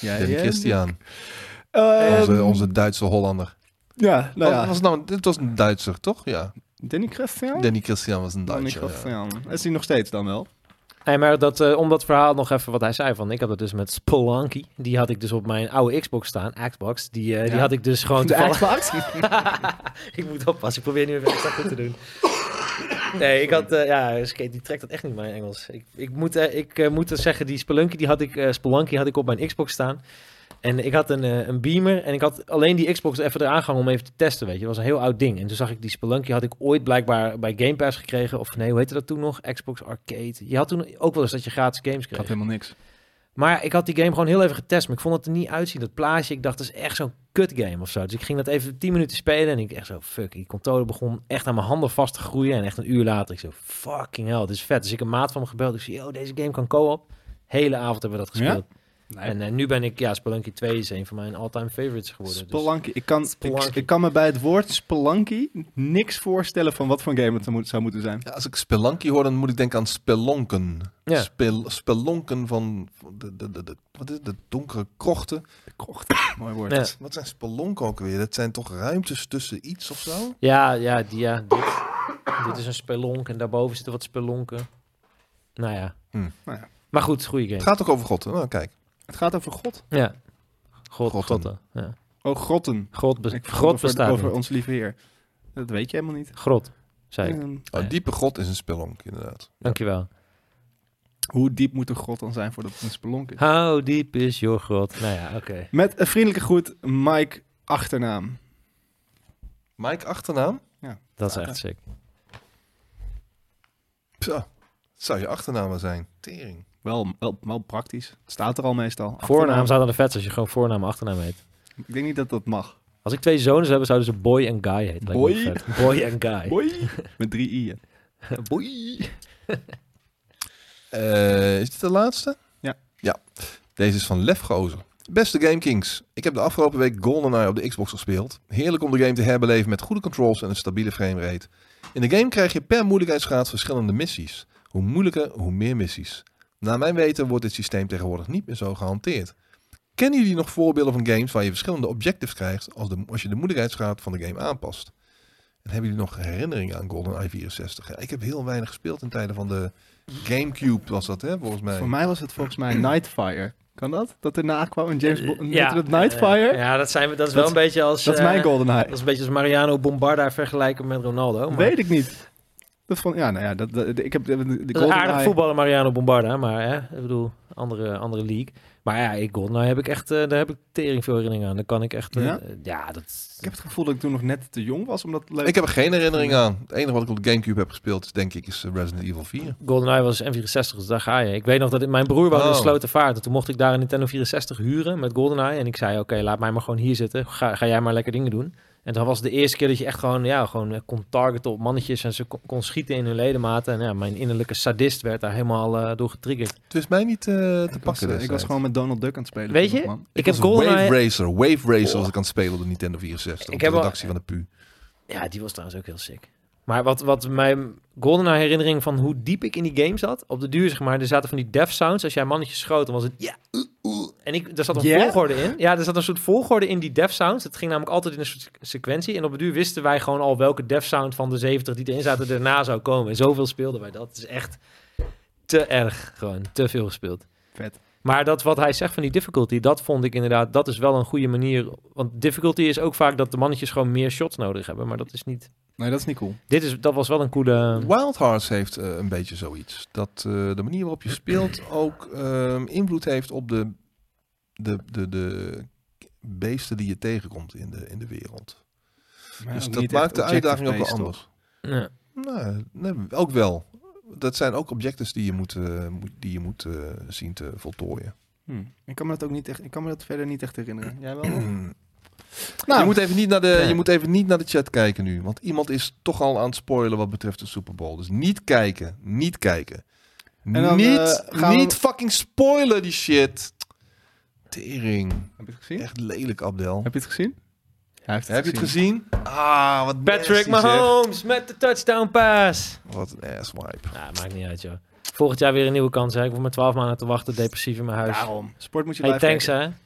ja, Danny ja. Christian, Ehm, onze, onze Duitse Hollander. Ja, nou Oh, ja. was het, nou, dit was een Duitser, toch? Ja. Danny Christian? Danny Christian was een Danny Duitser. ja. Christian. Is hij nog steeds dan wel? Nee, maar dat, eh, om dat verhaal nog even wat hij zei van, ik had het dus met Spelunky. Die had ik dus op mijn oude Xbox staan, Xbox. Die, eh, die had ik dus gewoon De toevallig- Xbox? ik moet oppassen, ik probeer nu even extra goed te doen. Nee, ik had, eh, ja, Skate, die trekt dat echt niet, mijn Engels. Ik, ik moet, eh, ik eh, moet zeggen, die Spelunky, die had ik, Spelunky had ik op mijn Xbox staan. En ik had een, een beamer en ik had alleen die Xbox even eraan gehangen om even te testen, weet je. Dat was een heel oud ding. En toen zag ik die Spelunky had ik ooit blijkbaar bij Game Pass gekregen. Of nee, hoe heette dat toen nog? Xbox Arcade. Je had toen ook wel eens dat je gratis games Ik kreeg. had helemaal niks. Maar ik had die game gewoon heel even getest. Maar ik vond het er niet uitzien. Dat plaatje, ik dacht, dat is echt zo'n kut game of zo. Dus ik ging dat even 10 minuten spelen. En ik echt zo, fuck. Die controller begon echt aan mijn handen vast te groeien. En echt een uur later, ik zo, fucking hell, dit is vet. Dus ik een maat van me gebeld. Ik zei, yo, deze game kan co-op. Hele avond hebben we dat gespeeld. En eh, nu ben ik, ja, Spelunky 2 is een van mijn all-time favorites geworden. Dus. Spelunky. Ik kan, ik, Spelunky. ik kan me bij het woord Spelunky niks voorstellen van wat voor game het zou moet- zou moeten zijn. Ja, als ik Spelunky hoor, dan moet ik denken aan spelonken. Ja. Spel, spelonken van de, de, de, de, wat is het, de donkere krochten. De krocht. Mooi woord. Ja. Wat zijn spelonken ook weer? Dat zijn toch ruimtes tussen iets of zo? Ja, ja, die, ja dit, dit is een spelonk. En daarboven zitten wat spelonken. Nou ja. Hmm. Nou ja. Maar goed, goede game. Het gaat toch over God? hè? Nou, kijk. Het gaat over God. Ja. God, Grotten. grotten. Ja. Oh, grotten. God, be grot God over, bestaat over niet. ons lieve Heer. Dat weet je helemaal niet. Grot, zei ik. Ehm, Oh, diepe God is een spelonk, inderdaad. Dankjewel. hoe diep moet een grot dan zijn voordat het een spelonk is? How deep is your grot? Nou ja, oké. Met een vriendelijke groet, Mike achternaam. Mike achternaam? Dat is echt sick. Zo, dat zou je achternaam zijn. Tering. Wel, wel, wel praktisch. Het staat er al meestal. Voornaam zou dan de vet als je gewoon voornaam en achternaam heet. Ik denk niet dat dat mag. Als ik twee zonen zou hebben, zouden ze Boy en Guy heten. Boy? Boy en Guy. Boy. Met drie i'en. Boy. Eh, is dit de laatste? Ja. Ja. Deze is van Lef Gozer. Beste Game Kings, ik heb de afgelopen week GoldenEye op de Xbox gespeeld. Heerlijk om de game te herbeleven met goede controls en een stabiele framerate. In de game krijg je per moeilijkheidsgraad verschillende missies. Hoe moeilijker, hoe meer missies. Naar mijn weten wordt dit systeem tegenwoordig niet meer zo gehanteerd. Kennen jullie nog voorbeelden van games waar je verschillende objectives krijgt als, de, als je de moeilijkheidsgraad van de game aanpast? En hebben jullie nog herinneringen aan GoldenEye 64? Ja, ik heb heel weinig gespeeld in tijden van de Gamecube was dat, hè, volgens mij. Voor mij was het volgens mij Nightfire. Kan dat? Dat erna kwam een James Bond. Ja, het Nightfire? Ja, dat, zijn, we- dat is wel Dat- een beetje als... dat is eh, mijn GoldenEye. Dat is een beetje als Mariano Bombarda vergelijken met Ronaldo. Maar Weet ik niet. Dat vond, ja, nou ja, dat, dat- ik heb de, de, een aardig voetballer Mariano Bombarda, maar hè, ik bedoel, andere, andere league. Maar ja, ik GoldenEye heb ik echt, eh, daar heb ik tering veel herinneringen aan. Daar kan ik echt, eh, Ja? ja, dat... Ik heb het gevoel dat ik toen nog net te jong was om dat leuk Ik heb er geen herinnering aan. Het enige wat ik op de Gamecube heb gespeeld, is, denk ik, is eh, Resident Evil 4. GoldenEye was N64, dus daar ga je. Ik weet nog dat ik- mijn broer woonde in Oh. Slotervaart. En toen mocht ik daar een Nintendo 64 huren met GoldenEye. En ik zei, oké, laat mij maar gewoon hier zitten. Ga, ga jij maar lekker dingen doen. En dan was het de eerste keer dat je echt gewoon, ja, gewoon eh, kon targeten op mannetjes. En ze kon, kon schieten in hun ledematen. En ja, mijn innerlijke sadist werd daar helemaal eh, door getriggerd. Het is mij niet eh, te Ik was, pakken. eh, ik was gewoon met Donald Duck aan het spelen. Weet je? man. Ik heb was Wave. Racer. Wave Racer Oh. was ik aan het spelen op de Nintendo 64. Ik op heb de al- redactie van de PU. Ja, die was trouwens ook heel sick. Maar wat, wat mijn GoldenEye herinnering van hoe diep ik in die game zat, op de duur zeg maar, er zaten van die death sounds. Als jij mannetjes schoot, dan was het ja. En ik, er zat een volgorde in. Ja, er zat een soort volgorde in die death sounds. Het ging namelijk altijd in een soort sequentie. En op de duur wisten wij gewoon al welke death sound van de 70 die erin zaten erna zou komen. En zoveel speelden wij dat. Het is echt te erg gewoon, te veel gespeeld. Vet. Maar dat wat hij zegt van die difficulty, dat vond ik inderdaad, dat is wel een goede manier. Want difficulty is ook vaak dat de mannetjes gewoon meer shots nodig hebben. Maar dat is niet. Nee, dat is niet cool. Dit is, dat was wel een coole. Wild Hearts heeft eh, een beetje zoiets. Dat eh, de manier waarop je speelt ook ehm, invloed heeft op de, de, de, de beesten die je tegenkomt in de, in de wereld. Maar dus dat maakt de uitdaging ook wel anders. Ja. Nee, nee, ook wel. Dat zijn ook objectives die je moet, eh, moet- die je moet eh, zien te voltooien. toch? Hm. Ik kan me dat ook niet echt. Ik kan me dat verder niet echt herinneren. Jij wel? nou, je, moet even niet naar de, je moet even niet naar de chat kijken nu. Want iemand is toch al aan het spoilen wat betreft de Super Bowl. Dus niet kijken. Niet kijken. dan, niet eh, we- niet fucking spoilen die shit. Tering. Heb je het gezien? Echt lelijk, Abdel. Heb je het gezien? Hij heeft Heb je het gezien? Ah, wat Patrick nasty, zeg. Mahomes met de touchdown pass. Wat een asswipe. Nou, maakt niet uit, joh. Volgend jaar weer een nieuwe kans, hè. Ik hoef maar 12 maanden te wachten, depressief in mijn huis. Daarom. Sport moet je Hey, thanks, kijken. hè.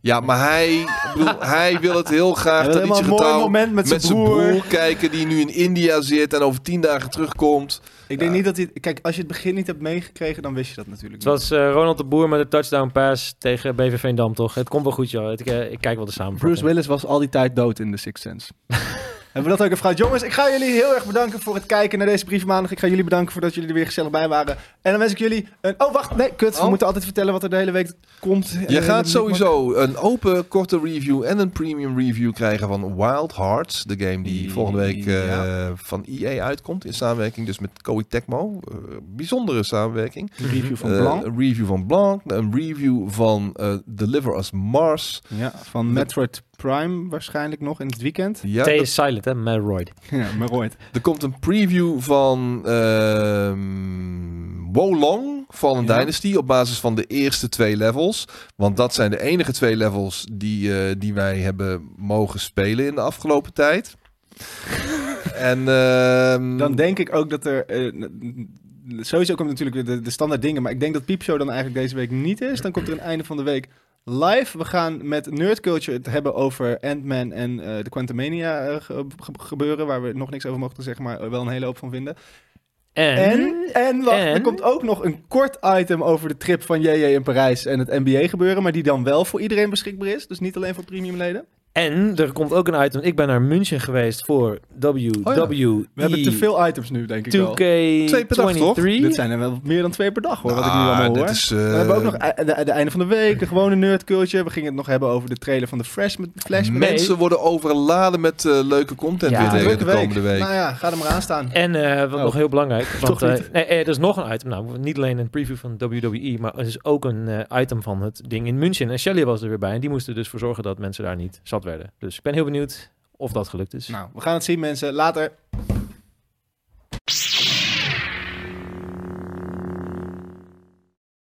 Ja, maar hij, bedoel, hij wil het heel graag helemaal traditie een mooi moment met zijn zijn broer. broer kijken die nu in India zit en over tien dagen terugkomt. Ik denk niet dat hij... Kijk, als je het begin niet hebt meegekregen, dan wist je dat natuurlijk Het was eh, Ronald de Boer met de touchdown pass tegen BV Veendam, toch? Het komt wel goed, joh. Ik, eh, ik kijk wel de niet. samenvatting. Bruce Willis was al die tijd dood in The Sixth Sense. Hebben we dat ook gehad? Jongens, ik ga jullie heel erg bedanken voor het kijken naar deze briefmaandag. Ik ga jullie bedanken voor dat jullie er weer gezellig bij waren. En dan wens ik jullie een... Oh, wacht. Nee, kut. We Oh. moeten altijd vertellen wat er de hele week komt. Je Eh, gaat sowieso een open korte review en een premium review krijgen van Wild Hearts. De game die volgende week eh, Ja. van EA uitkomt. In samenwerking dus met Koei Tecmo. Eh, bijzondere samenwerking. Een review van Blanc. een review van Blanc. Een review van Deliver Us Mars. Ja, van Metroid Prime waarschijnlijk nog in het weekend. Ja, T dat- is silent, hè. Metroid. Ja, maar ooit. er komt een preview van ehm Wolong Fallen Ja. Dynasty op basis van de eerste twee levels. Want dat zijn de enige twee levels die, eh, die wij hebben mogen spelen in de afgelopen tijd. en ehm, Dan denk ik ook dat er... eh, sowieso komt natuurlijk de, de standaard dingen, maar ik denk dat Piepshow dan eigenlijk deze week niet is. Dan komt er een einde van de week live. We gaan met Nerd Culture het hebben over Ant-Man en eh, de Quantumania eh, ge- ge- gebeuren, waar we nog niks over mogen zeggen, maar wel een hele hoop van vinden. En... En, en, wacht, en? er komt ook nog een kort item over de trip van JJ in Parijs en het NBA gebeuren, maar die dan wel voor iedereen beschikbaar is. Dus niet alleen voor premiumleden. En er komt ook een item. Ik ben naar München geweest voor WWE. We hebben te veel items nu, denk ik wel. 2K23. Twee per dag, toch? Dit zijn er wel meer dan twee per dag, hoor, wat ik nu ah, allemaal hoor. is, eh, We hebben ook nog e- de, de einde van de week, de gewone nerdculture. We gingen het nog hebben over de trailer van de Fresh met Flash. Mensen worden overladen met eh, leuke content Ja, weer tegen de week. komende week. Nou ja, ga er maar aan staan. En eh, wat Oh. nog heel belangrijk. Want, Toch eh, niet. nee, eh, er is nog een item. Nou, niet alleen een preview van WWE, maar er is ook een eh, item van het ding in München. En Shelly was er weer bij. En die moesten dus voor zorgen dat mensen daar niet zat werden. Dus ik ben heel benieuwd of dat gelukt is. Nou, we gaan het zien mensen. Later.